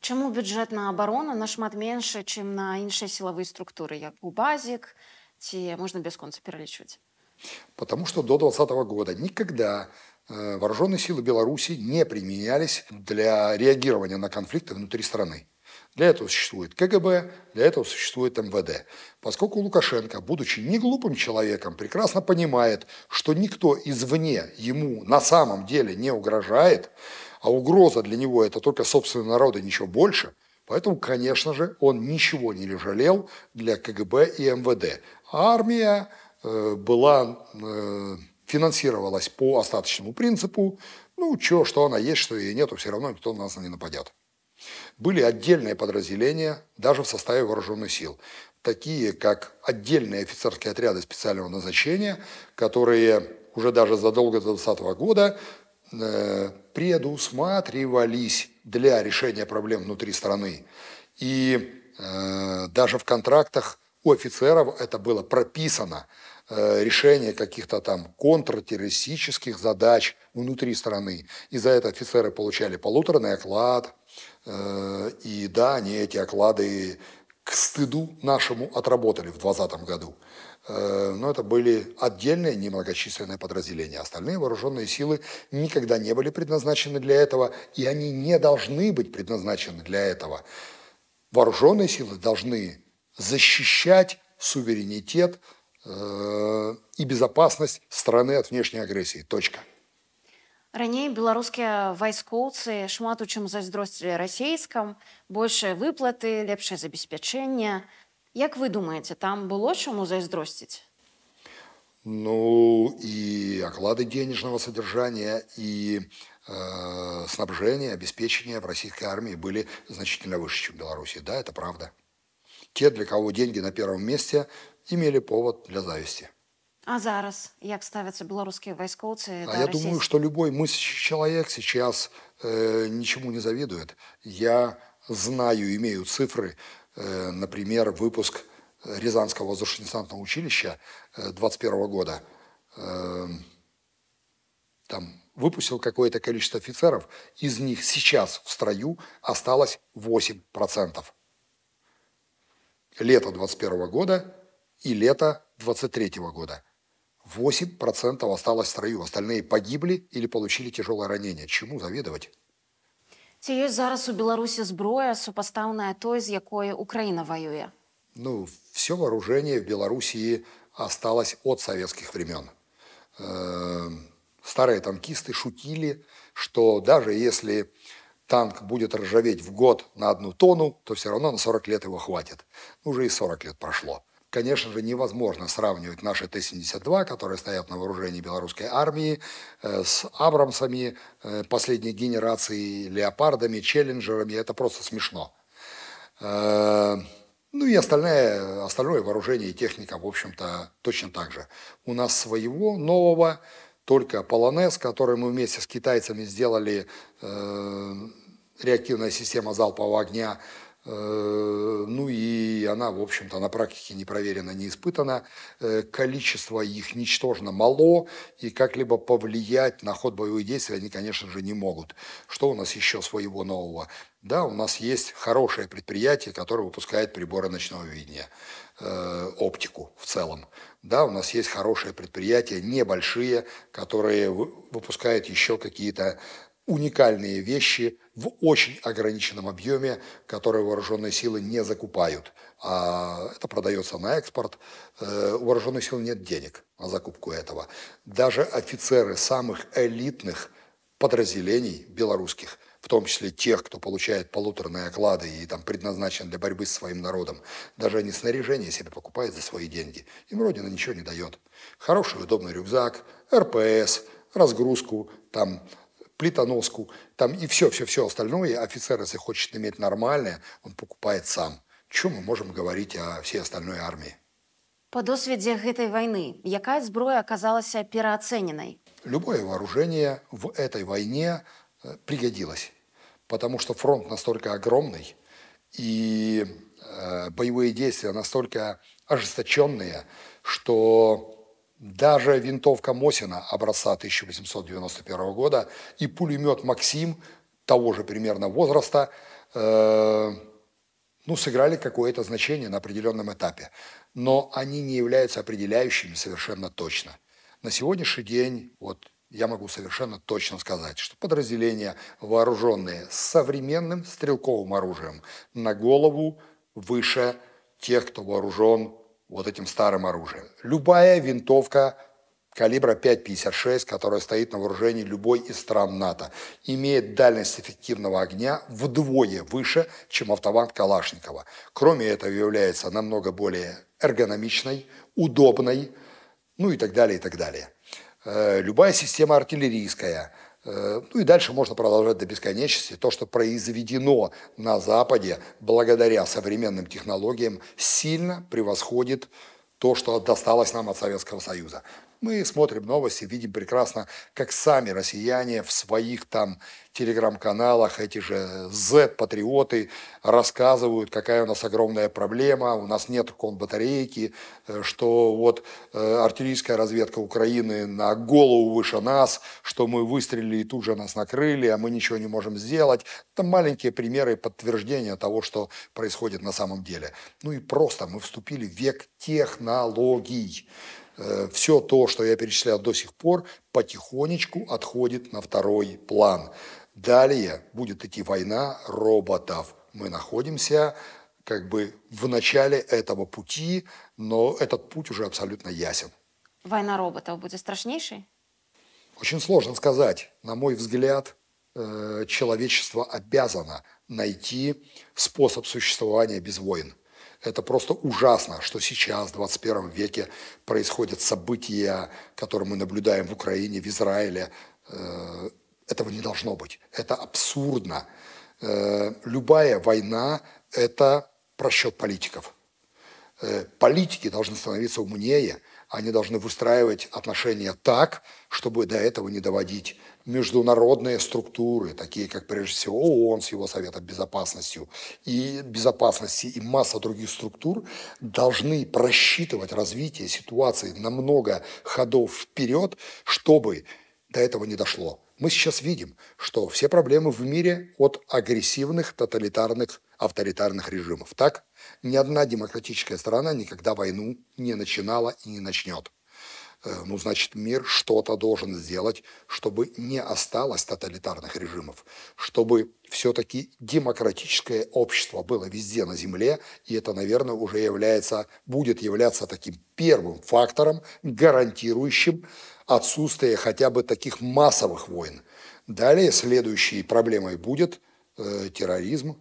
Чому бюджет на оборону нашмат менше, ніж на інші силові структури, як УБАЗік, ці можна без конца перелічувати? Потому что до 2020 года никогда э, вооруженные силы Беларуси не применялись для реагирования на конфликты внутри страны. Для этого существует КГБ, для этого существует МВД. Поскольку Лукашенко, будучи не глупым человеком, прекрасно понимает, что никто извне ему на самом деле не угрожает, а угроза для него это только собственный народ и ничего больше, поэтому, конечно же, он ничего не жалел для КГБ и МВД. А армия была, э, финансировалась по остаточному принципу, ну, чё, что она есть, что ее нету, все равно никто на нас не нападет. Были отдельные подразделения, даже в составе вооруженных сил, такие как отдельные офицерские отряды специального назначения, которые уже даже задолго до 2020 года э, предусматривались для решения проблем внутри страны. И э, даже в контрактах у офицеров это было прописано, э, решение каких-то там контртеррористических задач внутри страны. И за это офицеры получали полуторный оклад. Э, И да, они эти оклады к стыду нашему отработали в 2020 году. Э, Но это были отдельные немногочисленные подразделения. Остальные вооруженные силы никогда не были предназначены для этого, и они не должны быть предназначены для этого. Вооруженные силы должны защищать суверенитет э, и безопасность страны от внешней агрессии. Точка. Раней беларускія вайскоўцы шмат у чым зайздросцілі расейскам, большыя выплаты, лепшае забеспячэнне. Як вы думаеце, там было чаму зайздросціць? Ну и оклады денежного содержания, и э, снабжение, обеспечение в российской армии были значительно выше, чем в Беларуси. Да, это правда. Те, для кого деньги на первом месте, имели повод для зависти. А зараз як ставяцца беларускія вайскоўцы А я думаю, что любой мыслящий человек сейчас э, ничему не завидует. Я знаю, имею цифры, э, например, выпуск Рязанского воздушно-десантного училища 21 года. Э, там выпустил какое-то количество офицеров, из них сейчас в строю осталось 8% Лето 21 года и лето 23 года. 8% осталось в строю, остальные погибли или получили тяжелое ранение. Чему завидовать? Ці ёсць зараз у Беларусі зброя супастаўная той, з якой Украіна воюе. Ну, все вооружение в Белоруссии осталось от советских времен. Э, Старые танкисты шутили, что даже если танк будет ржаветь в год на одну тонну, то все равно на 40 лет его хватит. Уже и 40 лет прошло. Конечно же, невозможно сравнивать наши Т-72, которые стоят на вооружении белорусской армии, э, с Абрамсами э, последней генерации, Леопардами, Челленджерами. Это просто смешно. Э, ну и остальное, остальное вооружение и техника, в общем-то, точно так же. У нас своего нового только Полонез, который мы вместе с китайцами сделали, э, реактивная система залпового огня, э, ну и она, в общем-то, на практике не проверена, не испытана. Э, количество их ничтожно мало, и как-либо повлиять на ход боевых действий они, конечно же, не могут. Что у нас еще своего нового? Да, у нас есть хорошее предприятие, которое выпускает приборы ночного видения, э, оптику в целом. Да, у нас есть хорошие предприятия, небольшие, которые выпускают еще какие-то уникальные вещи в очень ограниченном объеме, которые вооруженные силы не закупают. А это продается на экспорт. Э, у вооруженных сил нет денег на закупку этого. Даже офицеры самых элитных подразделений белорусских в том числе тех, кто получает полуторные оклады и там предназначен для борьбы с своим народом, даже они снаряжение себе покупают за свои деньги. Им Родина ничего не дает. Хороший удобный рюкзак, РПС, разгрузку, там, плитоноску, там и все-все-все остальное офицер, если хочет иметь нормальное, он покупает сам. Чем мы можем говорить о всей остальной армии? По досведе этой войны, какая зброя оказалась переоцененной? Любое вооружение в этой войне э, пригодилось потому что фронт настолько огромный, и э, боевые действия настолько ожесточенные, что даже винтовка Мосина образца 1891 года и пулемет «Максим» того же примерно возраста э, ну, сыграли какое-то значение на определенном этапе. Но они не являются определяющими совершенно точно. На сегодняшний день вот я могу совершенно точно сказать, что подразделения, вооруженные современным стрелковым оружием, на голову выше тех, кто вооружен вот этим старым оружием. Любая винтовка калибра 5,56, которая стоит на вооружении любой из стран НАТО, имеет дальность эффективного огня вдвое выше, чем автомат Калашникова. Кроме этого, является намного более эргономичной, удобной, ну и так далее, и так далее. Э, любая система артиллерийская. Э, ну и дальше можно продолжать до бесконечности. То, что произведено на Западе благодаря современным технологиям, сильно превосходит то, что досталось нам от Советского Союза. Мы смотрим новости, видим прекрасно, как сами россияне в своих там телеграм-каналах, эти же Z-патриоты рассказывают, какая у нас огромная проблема, у нас нет конбатарейки, э, что вот э, артиллерийская разведка Украины на голову выше нас, что мы выстрелили и тут же нас накрыли, а мы ничего не можем сделать. Это маленькие примеры подтверждения того, что происходит на самом деле. Ну и просто мы вступили в век технологий. Э, все то, что я перечислял до сих пор, потихонечку отходит на второй план. Далее будет идти война роботов. Мы находимся как бы в начале этого пути, но этот путь уже абсолютно ясен. Война роботов будет страшнейшей? Очень сложно сказать. На мой взгляд, э, человечество обязано найти способ существования без войн. Это просто ужасно, что сейчас, в 21 веке, происходят события, которые мы наблюдаем в Украине, в Израиле. Э, этого не должно быть. Это абсурдно. Э, любая война – это просчет политиков. Э, политики должны становиться умнее, они должны выстраивать отношения так, чтобы до этого не доводить международные структуры, такие как прежде всего ООН с его Советом Безопасности и безопасности и масса других структур должны просчитывать развитие ситуации на много ходов вперед, чтобы до этого не дошло. Мы сейчас видим, что все проблемы в мире от агрессивных, тоталитарных, авторитарных режимов. Так? Ни одна демократическая страна никогда войну не начинала и не начнет. Э, ну, значит, мир что-то должен сделать, чтобы не осталось тоталитарных режимов, чтобы все-таки демократическое общество было везде на Земле, и это, наверное, уже является, будет являться таким первым фактором, гарантирующим отсутствие хотя бы таких массовых войн. Далее следующей проблемой будет э, терроризм,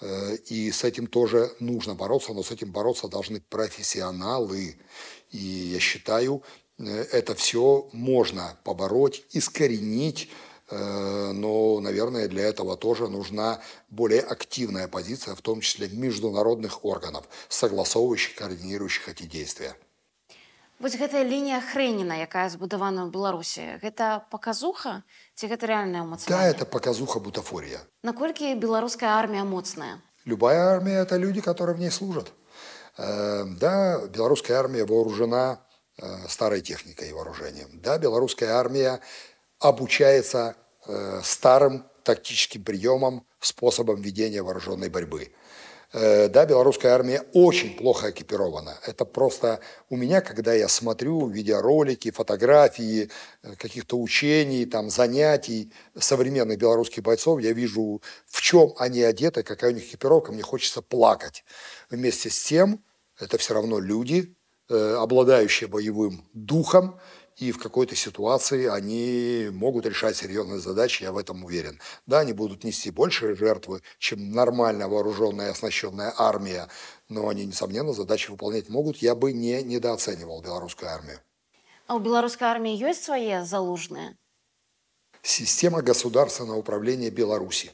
э, и с этим тоже нужно бороться, но с этим бороться должны профессионалы. И я считаю, это все можно побороть, искоренить, э, но, наверное, для этого тоже нужна более активная позиция, в том числе международных органов, согласовывающих, координирующих эти действия. Вось гэтая лінія хрэніна якая збудавана ў беларусі гэта паказуха ці гэта рэальнае Да, ўмацаванне это показуха, бутафория. наколькі беларуская армія моцная Любая армия – это люди, которые в ней служат. Э, Да, белорусская армия вооружена э, старой техникой и вооружением. Да, белорусская армия обучается э, старым тактическим приемам, способам ведения вооруженной борьбы. Э, Да, белорусская армия очень плохо экипирована. Это просто у меня, когда я смотрю видеоролики, фотографии э, каких-то учений, там, занятий современных белорусских бойцов, я вижу, в чем они одеты, какая у них экипировка, мне хочется плакать. Вместе с тем, это все равно люди, э, обладающие боевым духом, и в какой-то ситуации они могут решать серьезные задачи, я в этом уверен. Да, они будут нести больше жертвы, чем нормально вооруженная и оснащенная армия, но они, несомненно, задачи выполнять могут. Я бы не недооценивал белорусскую армию. а ў беларускай арміі ёсць свае залужныя Система государственного управления Беларуси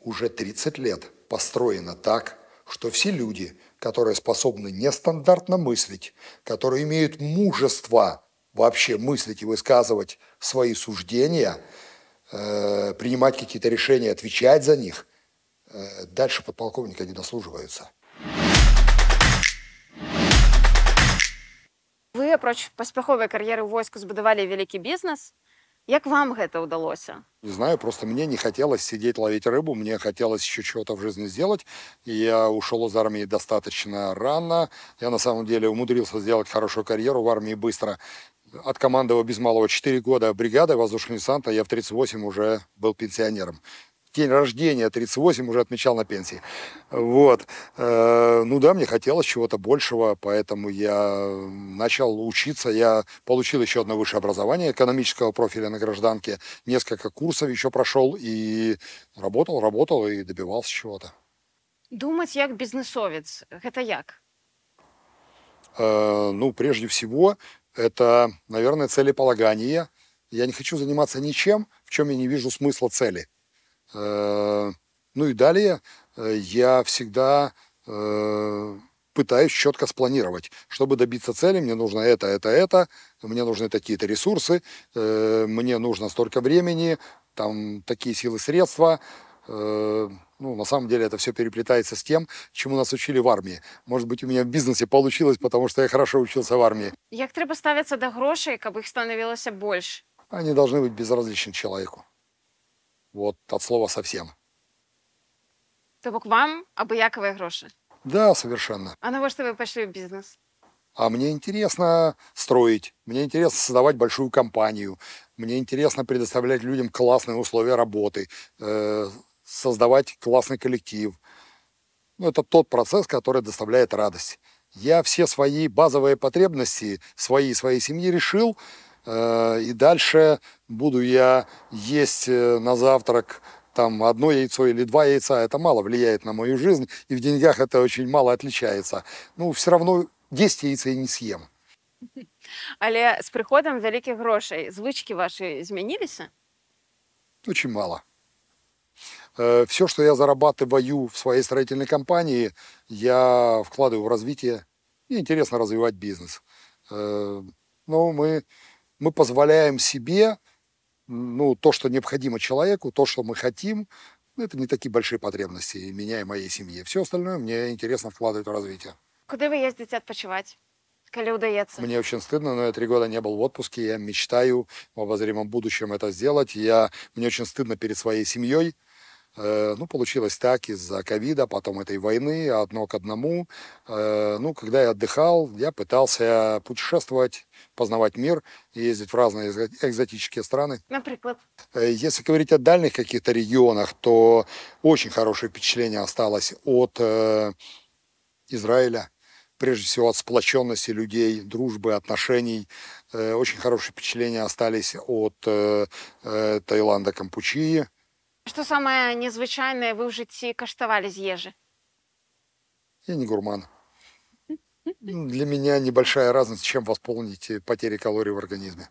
уже 30 лет построена так, что все люди, которые способны нестандартно мыслить, которые имеют мужество вообще мыслить и высказывать свои суждения, э, принимать какие-то решения, отвечать за них, э, дальше подполковника не дослуживаются. Вы апроч паспяховай кар'еры ў войску збудавалі вялікі бізнес. Як вам гэта ўдалося? Не знаю, просто мне не хотелось сидеть ловить рыбу, мне хотелось еще чего-то в жизни сделать. И я ушел из армии достаточно рано. Я на самом деле умудрился сделать хорошую карьеру в армии быстро. Откомандовал без малого 4 года бригады воздушного десанта, я в 38 уже был пенсионером. День рождения 38 уже отмечал на пенсии. Вот. Э, Ну да, мне хотелось чего-то большего, поэтому я начал учиться. Я получил еще одно высшее образование экономического профиля на гражданке. Несколько курсов еще прошел и работал, работал и добивался чего-то. Думаць як бізнесовец. Гэта як? Э, Ну, прежде всего, это, наверное, целеполагание. Я не хочу заниматься ничем, в чем я не вижу смысла цели. Э, Ну и далее э, я всегда э, пытаюсь четко спланировать. Чтобы добиться цели, мне нужно это, это, это, мне нужны такие-то ресурсы, э, мне нужно столько времени, там такие силы, средства. Э, Ну, на самом деле это все переплетается с тем, чему нас учили в армии. Может быть, у меня в бизнесе получилось, потому что я хорошо учился в армии. Як трэба ставіцца да грошай, каб іх станавілася больш? Они должны быть безразличны человеку. Вот от слова совсем. То бок вам абыякавыя грошы. Да, совершенно. А навошта вы пайшлі ў бізнес? А мне интересно строить, мне интересно создавать большую компанию, мне интересно предоставлять людям классные условия работы, э, создавать классный коллектив. Ну, это тот процесс, который доставляет радость. Я все свои базовые потребности, свои и своей семьи решил, э, и дальше буду я есть э, на завтрак там одно яйцо или два яйца, это мало влияет на мою жизнь, и в деньгах это очень мало отличается. Ну, все равно 10 яиц я не съем. Але з прыходам вялікіх грошай звычкі вашы змяніліся? Очень мало. Все, что я зарабатываю в своей строительной компании, я вкладываю в развитие. Мне интересно развивать бизнес. Э, Но мы, мы позволяем себе ну, то, что необходимо человеку, то, что мы хотим, ну, это не такие большие потребности и меня и моей семьи. Все остальное мне интересно вкладывать в развитие. Куды вы ездзіце адпачываць? Калі ўдаецца? Мне очень стыдно, но я три года не был в отпуске. Я мечтаю в обозримом будущем это сделать. Я, мне очень стыдно перед своей семьей. Э, Ну, получилось так из-за ковида, потом этой войны, одно к одному. Э, Ну, когда я отдыхал, я пытался путешествовать, познавать мир, ездить в разные экзо- экзотические страны. Напрыклад, Э, Если говорить о дальних каких-то регионах, то очень хорошее впечатление осталось от Израиля, прежде всего от сплоченности людей, дружбы, отношений. Очень хорошие впечатления остались от Таиланда, Кампучии. Что самое незвычайное вы в житті каштавалі з ежи? Я не гурман. Ну, Для меня небольшая разница, чем восполнить э, потери калорий в организме.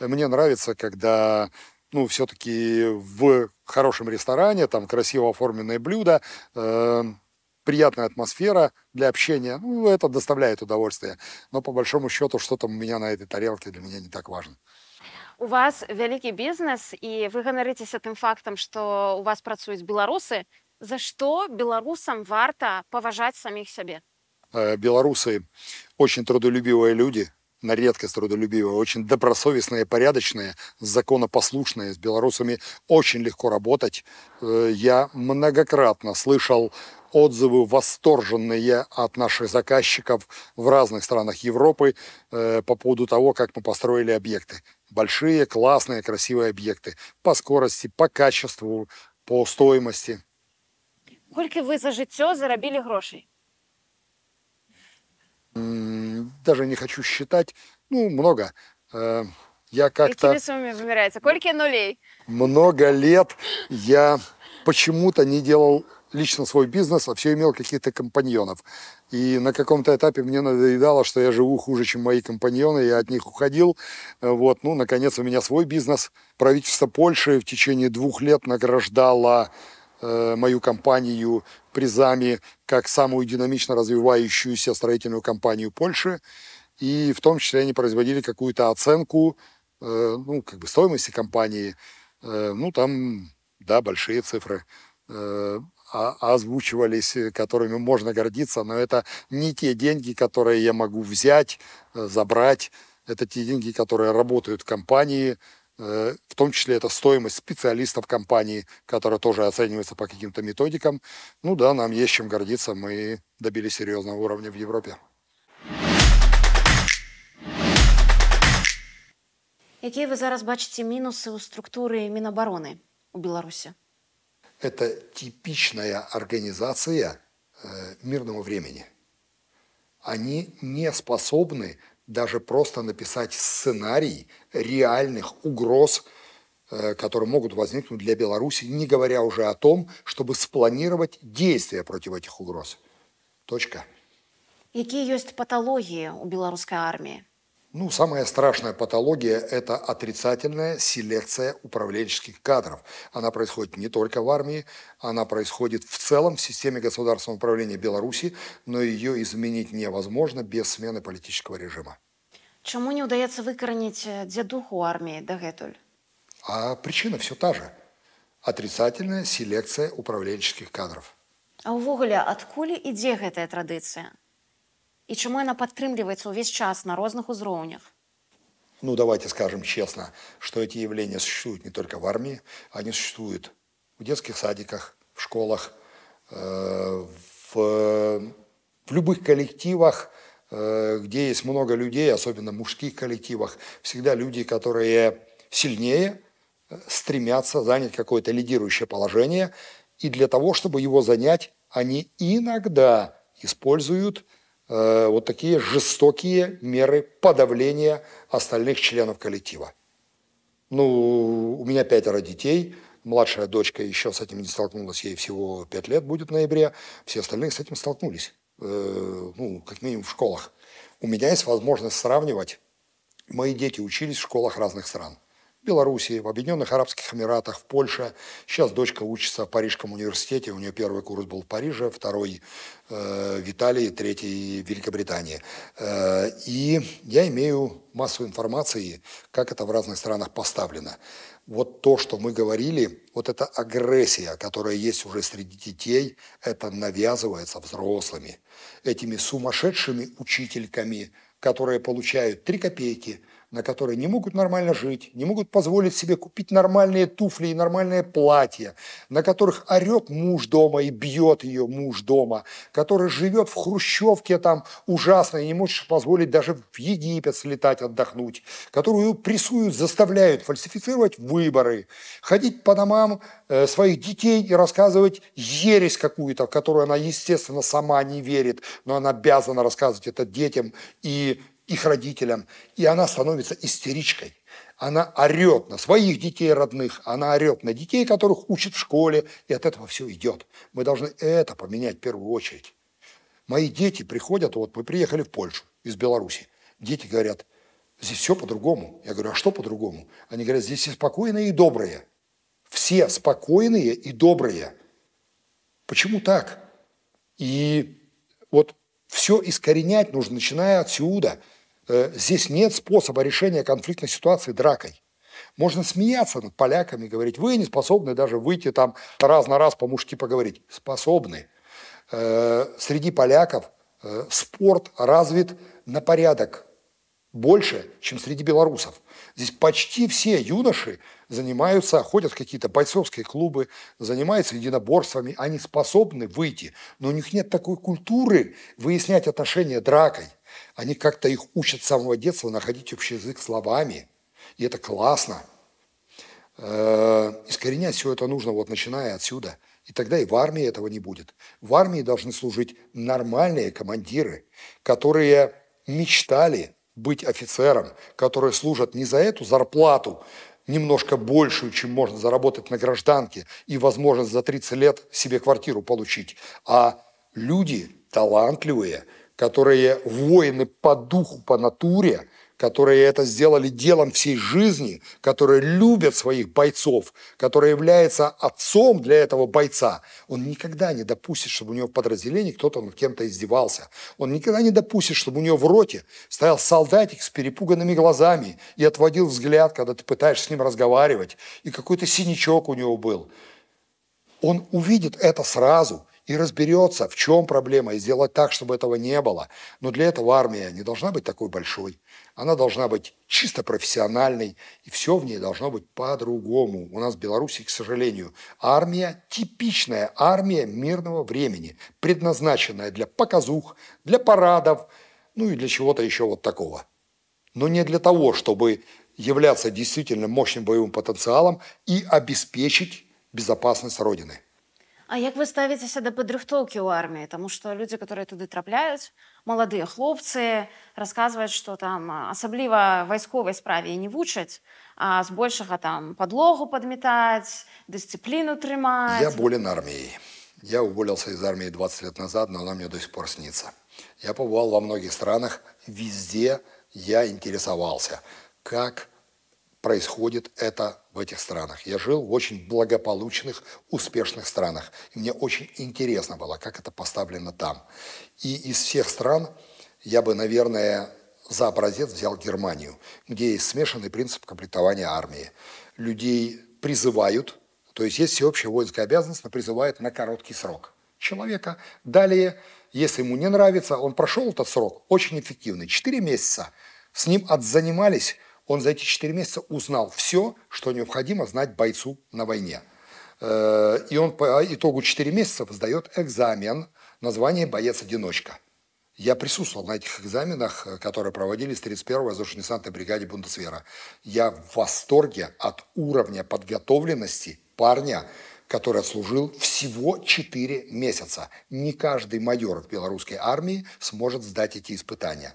Мне нравится, когда ну, все-таки в хорошем ресторане, там красиво оформленное блюдо, э, приятная атмосфера для общения, ну, это доставляет удовольствие. Но по большому счету, что там у меня на этой тарелке для меня не так важно У вас вялікі бізнес і вы ганарыцеся тым фактам, што у вас працуюць беларусы, за што беларусам варта паважаць саміх сябе. Э, Белорусы очень трудолюбивые люди, на редкость трудолюбивые, очень добросовестные, порядочные, законопослушные. С белорусами очень легко работать. Э, Я многократно слышал отзывы восторженные от наших заказчиков в разных странах Европы э, по поводу того, как мы построили объекты. Большие, классные, красивые объекты. По скорости, по качеству, по стоимости. Колькі вы за жыццё зарабілі грошай? М, Даже не хочу считать. Ну, много. Э, Я как-то... Якімі сумамі вымяраецца? Колькі нулей? много лет я почему-то не делал лично свой бизнес, а все имел каких-то компаньонов. И на каком-то этапе мне надоедало, что я живу хуже, чем мои компаньоны, я от них уходил. Вот, ну, наконец, у меня свой бизнес. Правительство Польши в течение двух лет награждало э, мою компанию призами как самую динамично развивающуюся строительную компанию Польши. И в том числе они производили какую-то оценку э, ну, как бы стоимости компании. Э, ну, там, да, большие цифры э, озвучивались, э, которыми можно гордиться, но это не те деньги, которые я могу взять, э, забрать. Это те деньги, которые работают в компании, э, в том числе это стоимость специалистов компании, которая тоже оценивается по каким-то методикам. Ну да, нам есть чем гордиться, мы добились серьезного уровня в Европе. Якія вы зараз бачыце мінусы ў структуры Мінабароны у Беларусі? Это типичная организация э, мирного времени. Они не способны даже просто написать сценарий реальных угроз, э, которые могут возникнуть для Беларуси, не говоря уже о том, чтобы спланировать действия против этих угроз. Точка. Якія ёсць паталогіі ў беларускай арміі? Ну, самая страшная патология – это отрицательная селекция управленческих кадров. Она происходит не только в армии, она происходит в целом в системе государственного управления Беларуси, но ее изменить невозможно без смены политического режима. Чаму не ўдаецца выкараніць э, дзядуху ў арміі дагэтуль? А причина все та же – отрицательная селекция управленческих кадров. А ўвогуле, адкуль ідзе гэтая традыцыя? І чаму яна падтрымліваецца ўвесь час на розных узроўнях? Ну, давайте скажем честно, что эти явления существуют не только в армии, они существуют в детских садиках, в школах, э, в, в любых коллективах, э, где есть много людей, особенно в мужских коллективах, всегда люди, которые сильнее, э, стремятся занять какое-то лидирующее положение, и для того, чтобы его занять, они иногда используют э, вот такие жестокие меры подавления остальных членов коллектива. Ну, у меня пятеро детей, младшая дочка еще с этим не столкнулась, ей всего пять лет будет в ноябре, все остальные с этим столкнулись, э, ну, как минимум в школах. У меня есть возможность сравнивать, мои дети учились в школах разных стран. Белоруссии, в Объединенных Арабских Эмиратах, в Польше. Сейчас дочка учится в Парижском университете, у нее первый курс был в Париже, второй э, в Италии, третий в Великобритании. Э, и я имею массу информации, как это в разных странах поставлено. Вот то, что мы говорили, вот эта агрессия, которая есть уже среди детей, это навязывается взрослыми. Этими сумасшедшими учительками, которые получают 3 копейки, на которые не могут нормально жить, не могут позволить себе купить нормальные туфли и нормальное платье, на которых орет муж дома и бьет ее муж дома, который живет в хрущевке там ужасно и не может позволить даже в Египет слетать отдохнуть, которую прессуют, заставляют фальсифицировать выборы, ходить по домам э, своих детей и рассказывать ересь какую-то, в которую она, естественно, сама не верит, но она обязана рассказывать это детям и их родителям, и она становится истеричкой. Она орет на своих детей родных, она орет на детей, которых учат в школе, и от этого все идет. Мы должны это поменять в первую очередь. Мои дети приходят, вот мы приехали в Польшу из Беларуси, дети говорят, здесь все по-другому. Я говорю, а что по-другому? Они говорят, здесь все спокойные и добрые. Все спокойные и добрые. Почему так? И вот все искоренять нужно, начиная отсюда. Э, здесь нет способа решения конфликтной ситуации дракой. Можно смеяться над поляками, говорить, вы не способны даже выйти там раз на раз по-мужски поговорить. Способны. Э, среди поляков э, спорт развит на порядок больше, чем среди белорусов. Здесь почти все юноши занимаются, ходят в какие-то бойцовские клубы, занимаются единоборствами, они способны выйти, но у них нет такой культуры выяснять отношения дракой. Они как-то их учат с самого детства находить общий язык словами, и это классно. Э, искоренять все это нужно вот начиная отсюда. И тогда и в армии этого не будет. В армии должны служить нормальные командиры, которые мечтали быть офицером, которые служат не за эту зарплату, немножко большую, чем можно заработать на гражданке, и возможность за 30 лет себе квартиру получить, а люди талантливые, которые воины по духу, по натуре, которые это сделали делом всей жизни, которые любят своих бойцов, которые является отцом для этого бойца, он никогда не допустит, чтобы у него в подразделении кто-то над кем-то издевался. Он никогда не допустит, чтобы у него в роте стоял солдатик с перепуганными глазами и отводил взгляд, когда ты пытаешься с ним разговаривать, и какой-то синячок у него был. Он увидит это сразу – и разберется, в чем проблема, и сделать так, чтобы этого не было. Но для этого армия не должна быть такой большой. Она должна быть чисто профессиональной, и все в ней должно быть по-другому. У нас в Беларуси, к сожалению, армия – типичная армия мирного времени, предназначенная для показух, для парадов, ну и для чего-то еще вот такого. Но не для того, чтобы являться действительно мощным боевым потенциалом и обеспечить безопасность Родины. А як вы ставіцеся да падрыхтоўкі ў арміі Таму што людзі которые туды трапляюць маладыя хлопцы расказваюць што там асабліва вайсковай справе не вучаць а збольшага там подлогу подметать дысциплину трымаць я болен армией я уволился из армии 20 лет назад но она мне до сих пор снится я побывал во многих странах везде я интересовался как происходит это в этих странах. Я жил в очень благополучных, успешных странах. И мне очень интересно было, как это поставлено там. И из всех стран я бы, наверное, за образец взял Германию, где есть смешанный принцип комплектования армии. Людей призывают, то есть есть всеобщая воинская обязанность, но призывают на короткий срок человека. Далее, если ему не нравится, он прошел этот срок, очень эффективный, 4 месяца. С ним отзанимались он за эти четыре месяца узнал все, что необходимо знать бойцу на войне. Э, и он по итогу 4 месяцев сдает экзамен на звание боец-одиночка. Я присутствовал на этих экзаменах, которые проводились в 31-й воздушно-десантной бригаде Бундесвера. Я в восторге от уровня подготовленности парня, который отслужил всего 4 месяца. Не каждый майор в белорусской армии сможет сдать эти испытания.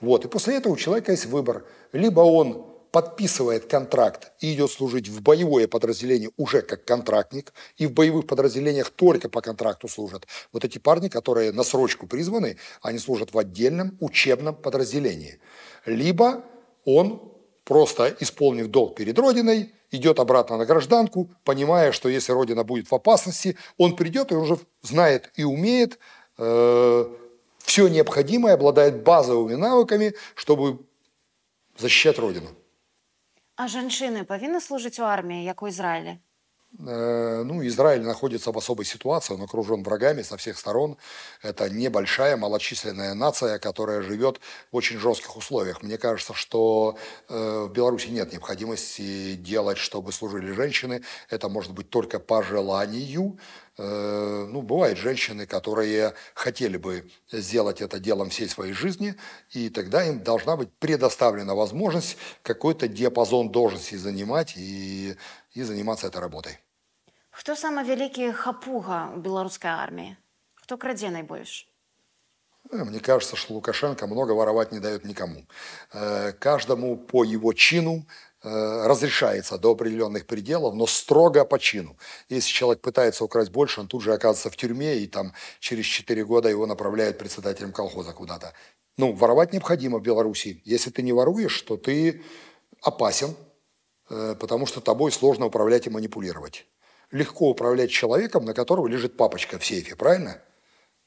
Вот. И после этого у человека есть выбор. Либо он подписывает контракт и идет служить в боевое подразделение уже как контрактник, и в боевых подразделениях только по контракту служат. Вот эти парни, которые на срочку призваны, они служат в отдельном учебном подразделении. Либо он, просто исполнив долг перед Родиной, идет обратно на гражданку, понимая, что если Родина будет в опасности, он придет и уже знает и умеет э, все необходимое, обладает базовыми навыками, чтобы защищать Родину. А женщины повинны служить у армии, как у Израиля? Э, ну, Израиль находится в особой ситуации, он окружен врагами со всех сторон. Это небольшая, малочисленная нация, которая живет в очень жестких условиях. Мне кажется, что э, в Беларуси нет необходимости делать, чтобы служили женщины. Это может быть только по желанию. Э, ну, бывают женщины, которые хотели бы сделать это делом всей своей жизни, и тогда им должна быть предоставлена возможность какой-то диапазон должности занимать и и заниматься этой работой. Кто самый великий хапуга у белорусской армии? Кто краде найбольш? Э, мне кажется, что Лукашенко много воровать не дает никому. Э, каждому по его чину э, разрешается до определенных пределов, но строго по чину. Если человек пытается украсть больше, он тут же оказывается в тюрьме, и там через 4 года его направляют председателем колхоза куда-то. Ну, воровать необходимо в Беларуси. Если ты не воруешь, то ты опасен, потому что тобой сложно управлять и манипулировать. Легко управлять человеком, на которого лежит папочка в сейфе, правильно?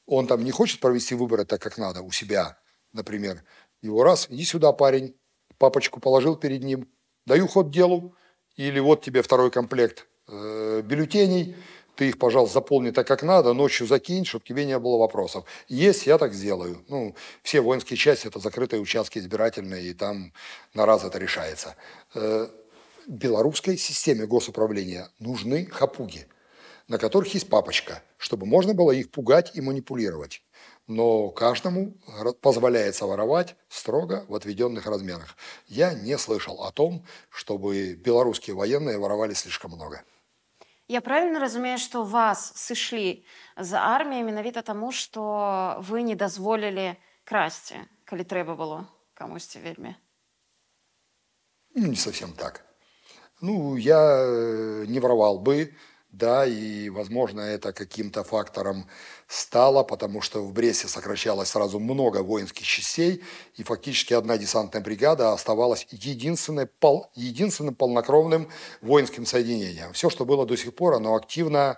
Он там не хочет провести выборы так, как надо, у себя, например. Его раз, иди сюда, парень, папочку положил перед ним, даю ход делу, или вот тебе второй комплект э, бюллетеней, ты их, пожалуйста, заполни так, как надо, ночью закинь, чтобы тебе не было вопросов. Есть, я так сделаю. Ну, все воинские части – это закрытые участки избирательные, и там на раз это решается Э, белорусской системе госуправления нужны хапуги – на которых есть папочка, чтобы можно было их пугать и манипулировать. Но каждому позволяется воровать строго в отведенных размерах. Я не слышал о том, чтобы белорусские военные воровали слишком много. Я правильно разумею, что вас сышлі за арміяй менавіта таму, што вы не дазволілі красці, калі трэба было камусьці вельмі. Ну, не совсем так. Ну, я э, не воровал бы, да, и, возможно, это каким-то фактором стало, потому что в Бресте сокращалось сразу много воинских частей, и фактически одна десантная бригада оставалась единственной, пол, единственным полнокровным воинским соединением. Все, что было до сих пор, оно активно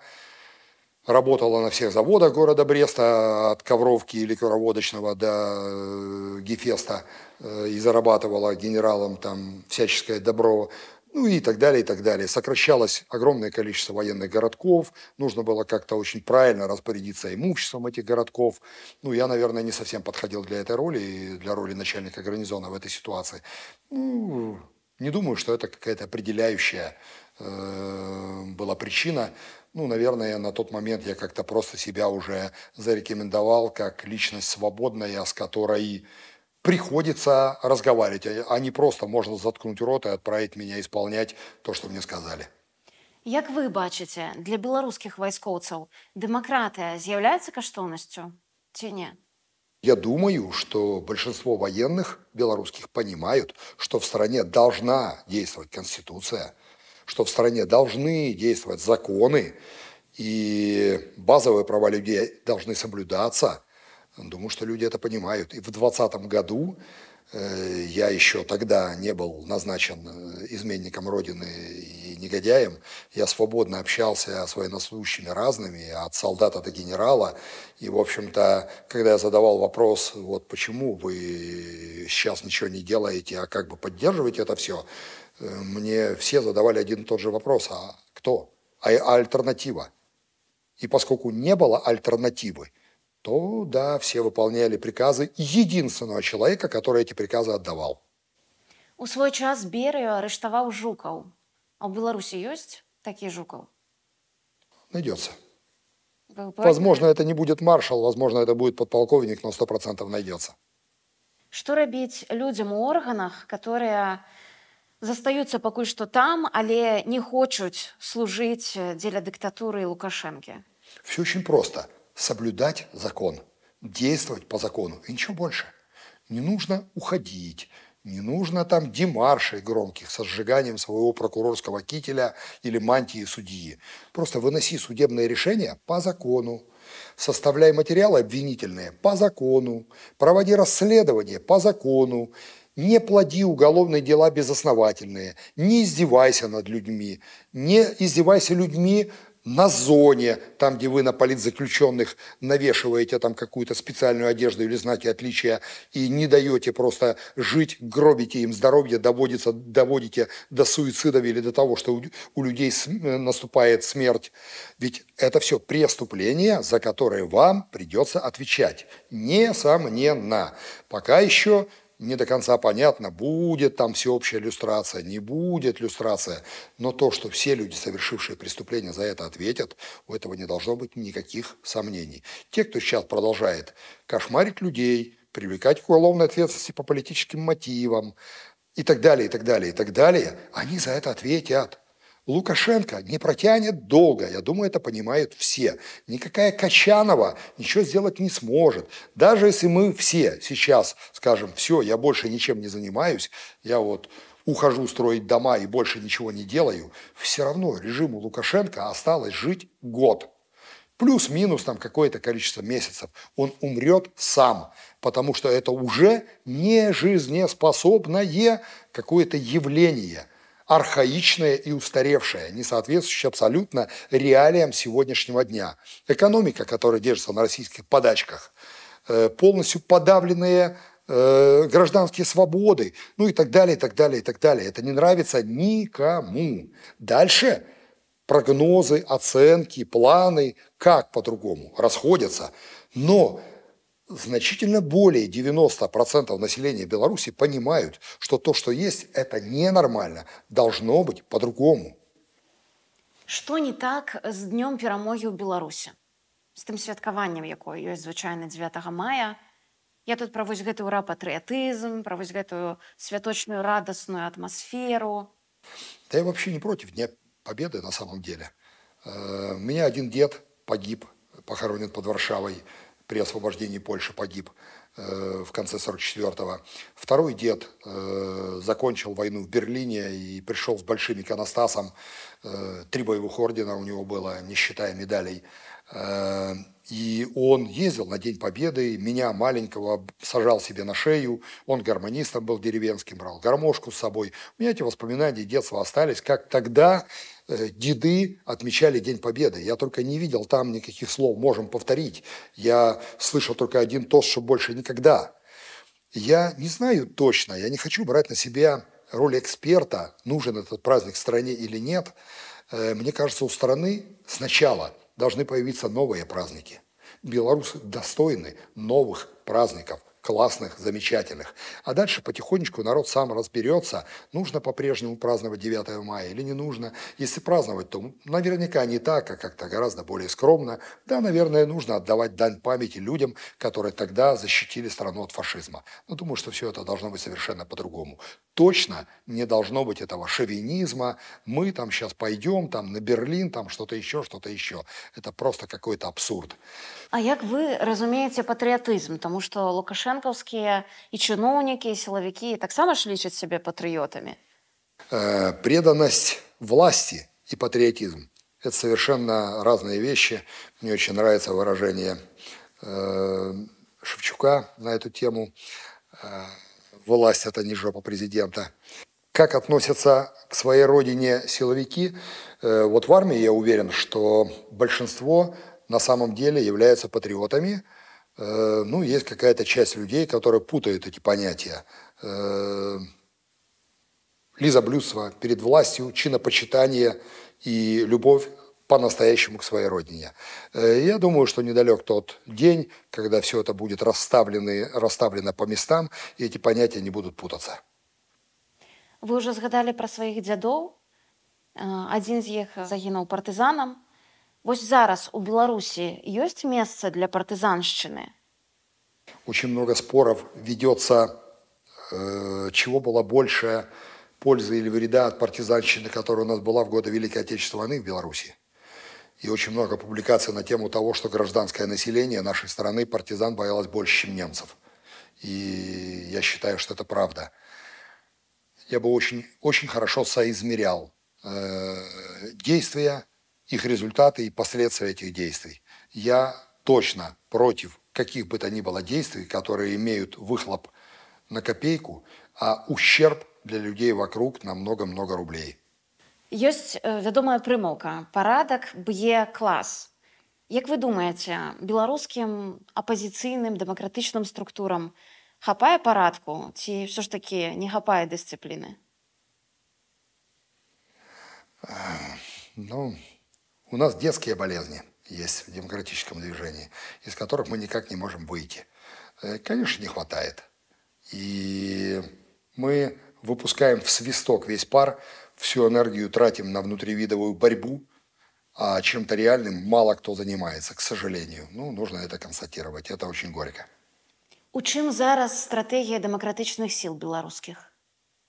работало на всех заводах города Бреста, от Ковровки или Ликероводочного до э, Гефеста, э, и зарабатывало генералам там всяческое добро ну и так далее, и так далее. Сокращалось огромное количество военных городков, нужно было как-то очень правильно распорядиться имуществом этих городков. Ну, я, наверное, не совсем подходил для этой роли, для роли начальника гарнизона в этой ситуации. Ну, не думаю, что это какая-то определяющая э, была причина. Ну, наверное, на тот момент я как-то просто себя уже зарекомендовал как личность свободная, с которой приходится разговаривать, а, а не просто можно заткнуть рот и отправить меня исполнять то, что мне сказали. Як вы бачите, для белорусских вайскоўцаў демократия з'яўляецца каштоўнасцю ці не? Я думаю, что большинство военных белорусских понимают, что в стране должна действовать Конституция, что в стране должны действовать законы, и базовые права людей должны соблюдаться – – Думаю, что люди это понимают. И в 2020 году э, я еще тогда не был назначен э, изменником Родины и негодяем. Я свободно общался с военнослужащими разными, от солдата до генерала. И, в общем-то, когда я задавал вопрос, вот почему вы сейчас ничего не делаете, а как бы поддерживаете это все, э, мне все задавали один и тот же вопрос. А кто? А, а альтернатива? И поскольку не было альтернативы, то да, все выполняли приказы единственного человека, который эти приказы отдавал. У свой час Берию арыштаваў жукаў. А ў Беларусі ёсць такі жукаў? Найдется. Возможно, это не будет маршал, возможно, это будет подполковник, но сто процентов найдется. Что рабіць людям у органах, которые застаюцца пакуль што там, але не хочуць служыць дзеля дыктатуры Лукашэнкі? Все очень просто – соблюдать закон, действовать по закону и ничего больше. Не нужно уходить, не нужно там демаршей громких со сжиганием своего прокурорского кителя или мантии судьи. Просто выноси судебное решение по закону, составляй материалы обвинительные по закону, проводи расследование по закону, не плоди уголовные дела безосновательные, не издевайся над людьми, не издевайся людьми на зоне, там, где вы на политзаключенных навешиваете там какую-то специальную одежду или знаки отличия и не даете просто жить, гробите им здоровье, доводите, доводите до суицидов или до того, что у, у людей наступает смерть. Ведь это все преступления, за которые вам придется отвечать. Несомненно. Пока еще не до конца понятно, будет там всеобщая иллюстрация, не будет иллюстрация. Но то, что все люди, совершившие преступления, за это ответят, у этого не должно быть никаких сомнений. Те, кто сейчас продолжает кошмарить людей, привлекать к уголовной ответственности по политическим мотивам и так далее, и так далее, и так далее, они за это ответят. Лукашенко не протянет долго, я думаю, это понимают все. Никакая Качанова ничего сделать не сможет. Даже если мы все сейчас скажем, все, я больше ничем не занимаюсь, я вот ухожу строить дома и больше ничего не делаю, все равно режиму Лукашенко осталось жить год. Плюс-минус там какое-то количество месяцев. Он умрет сам, потому что это уже не жизнеспособное какое-то явление – архаичное и устаревшее, не соответствующее абсолютно реалиям сегодняшнего дня. Экономика, которая держится на российских подачках, э, полностью подавленные э, гражданские свободы, ну и так далее, и так далее, и так далее. Это не нравится никому. Дальше прогнозы, оценки, планы, как по-другому, расходятся. Но значительно более 90% населения Беларуси понимают, что то, что есть, это ненормально, должно быть по-другому. Что не так з днём перамогі ў Беларусі? З тым святкаваннем, якое ёсць звычайна 9 мая. Я тут пра вось гэты ура патрыятызм, пра вось гэтую святочную радасную атмасферу. Да я вообще не против Дня Победы на самом деле. Э, у меня один дед погиб, похоронен под Варшавой при освобождении Польши погиб э, в конце 44-го. Второй дед э, закончил войну в Берлине и пришел с большим иконостасом. Э, три боевых ордена у него было, не считая медалей. И он ездил на День Победы, меня маленького сажал себе на шею, он гармонистом был деревенским, брал гармошку с собой. У меня эти воспоминания детства остались, как тогда деды отмечали День Победы. Я только не видел там никаких слов, можем повторить. Я слышал только один тост, что больше никогда. Я не знаю точно, я не хочу брать на себя роль эксперта, нужен этот праздник стране или нет. Э, мне кажется, у страны сначала – должны появиться новые праздники. Белорусы достойны новых праздников, классных, замечательных. А дальше потихонечку народ сам разберется, нужно по-прежнему праздновать 9 мая или не нужно. Если праздновать, то наверняка не так, а как-то гораздо более скромно. Да, наверное, нужно отдавать дань памяти людям, которые тогда защитили страну от фашизма. Но думаю, что все это должно быть совершенно по-другому. Точно не должно быть этого шовинизма. Мы там сейчас пойдем там на Берлин, там что-то еще, что-то еще. Это просто какой-то абсурд. А як вы разумееце патрыятызм, Таму што лукашэнкаўскія і чыноўнікі, сілавікі таксама ж лічаць сябе патрыётамі. Э, преданность власти и патриотизм – это совершенно разные вещи. Мне очень нравится выражение э, Шевчука на эту тему. Э, власть – это не жопа президента. Как относятся к своей родине силовики? Э, вот в армии я уверен, что большинство на самом деле являются патриотами. Э, ну, есть какая-то часть людей, которые путают эти понятия. Э, Лизоблюдство перед властью, чинопочитание и любовь по-настоящему к своей родине. Э, я думаю, что недалек тот день, когда все это будет расставлено, расставлено по местам, и эти понятия не будут путаться. Вы уже згадали про своих дядоў. Один из них загинул партизаном, Вось зараз у Беларуси есть место для партизанщины? Очень много споров ведется, э, чего было больше пользы или вреда от партизанщины, которая у нас была в годы Великой Отечественной войны в Беларуси. И очень много публикаций на тему того, что гражданское население нашей страны партизан боялось больше, чем немцев. И я считаю, что это правда. Я бы очень, очень хорошо соизмерял э, действия их результаты и последствия этих действий. Я точно против каких бы то ни было действий, которые имеют выхлоп на копейку, а ущерб для людей вокруг на много-много рублей. Есть э, вядомая прымаўка парадак б'е клас. Як вы думаете, беларускім апазіцыйным дэмакратычным структурам хапае парадку ці ўсё ж такі не хапае дысцыпліны? Ну, у нас детские болезни есть в демократическом движении, из которых мы никак не можем выйти. Э, конечно, не хватает. И мы выпускаем в свисток весь пар, всю энергию тратим на внутривидовую борьбу, а чем-то реальным мало кто занимается, к сожалению. Ну, нужно это констатировать. Это очень горько. У чым зараз стратегія дэмакратычных сіл беларускіх?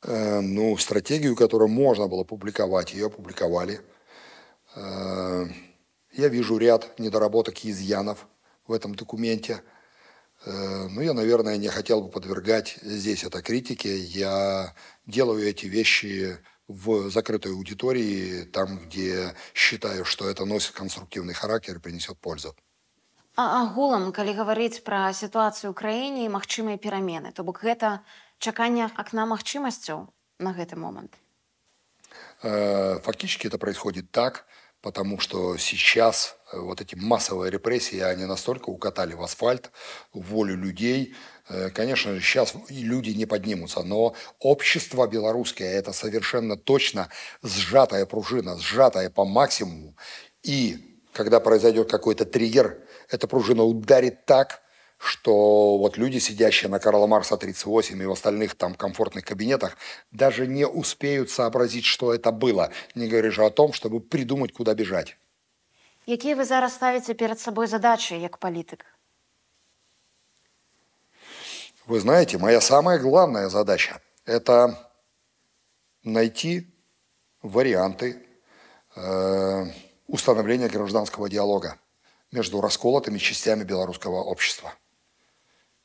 Э, ну, стратегию, которую можно было публиковать, ее опубликовали. Э, я вижу ряд недоработок и изъянов в этом документе. Э, ну, я, наверное, не хотел бы подвергать здесь это критике. Я делаю эти вещи в закрытой аудитории, там, где считаю, что это носит конструктивный характер и принесет пользу. А агулам, калі гаварыць пра сітуацыю ў краіне і магчымыя перамены, то бок гэта чаканне акна магчымасцяў на гэты момент. Э, фактически это происходит так, потому что сейчас э, вот эти массовые репрессии, они настолько укатали в асфальт волю людей. Э, конечно сейчас люди не поднимутся, но общество белорусское – это совершенно точно сжатая пружина, сжатая по максимуму. И когда произойдет какой-то триггер, эта пружина ударит так, что вот люди, сидящие на Карла Марса 38 и в остальных там комфортных кабинетах, даже не успеют сообразить, что это было, не говоря же о том, чтобы придумать, куда бежать. Какие вы зараз ставите перед собой задачи, как политик? Вы знаете, моя самая главная задача – это найти варианты э, установления гражданского диалога между расколотыми частями белорусского общества.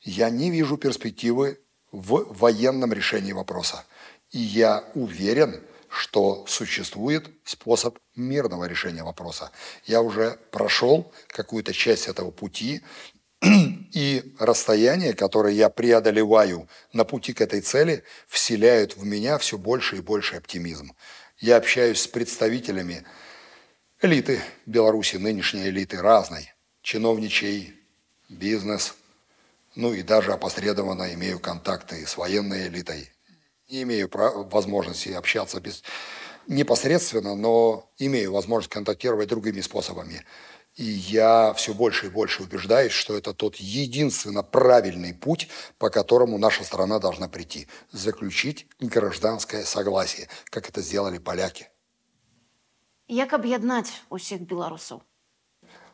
Я не вижу перспективы в военном решении вопроса. И я уверен, что существует способ мирного решения вопроса. Я уже прошел какую-то часть этого пути, и расстояние, которое я преодолеваю на пути к этой цели, вселяют в меня все больше и больше оптимизм. Я общаюсь с представителями элиты Беларуси, нынешней элиты разной, чиновничей, бизнес, ну и даже опосредованно имею контакты с военной элитой. Не имею возможности общаться без, непосредственно, но имею возможность контактировать другими способами. И я все больше и больше убеждаюсь, что это тот единственно правильный путь, по которому наша страна должна прийти. Заключить гражданское согласие, как это сделали поляки. Як аб'яднаць усіх беларусаў?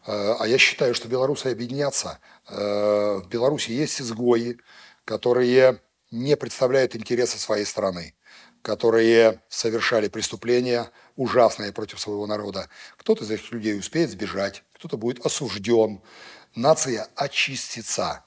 А я считаю, что белорусы объединятся. Э, в Беларуси есть изгои, которые не представляют интересы своей страны, которые совершали преступления ужасные против своего народа. Кто-то из этих людей успеет сбежать, кто-то будет осужден. Нация очистится.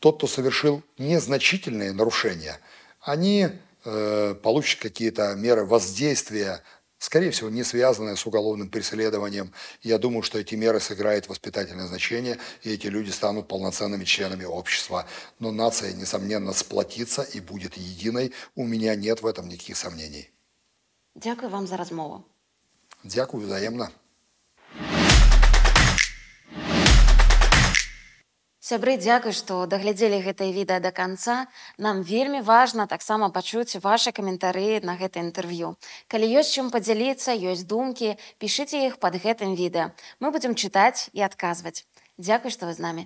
Тот, кто совершил незначительные нарушения, они э, получат какие-то меры воздействия скорее всего, не связанное с уголовным преследованием. Я думаю, что эти меры сыграют воспитательное значение, и эти люди станут полноценными членами общества. Но нация, несомненно, сплотится и будет единой. У меня нет в этом никаких сомнений. Дякую вам за размову. Дякую взаимно. Сябры дзякуй што даглядзелі гэтае відэа да канца. Нам вельмі важна таксама пачуць ваши каментары на гэта інтэрв'ю. Калі ёсць чым падзяліцца ёсць думкі пішыце іх под гэтым відэа. Мы будзем чытаць і адказваць. Дзякуй што вы з намі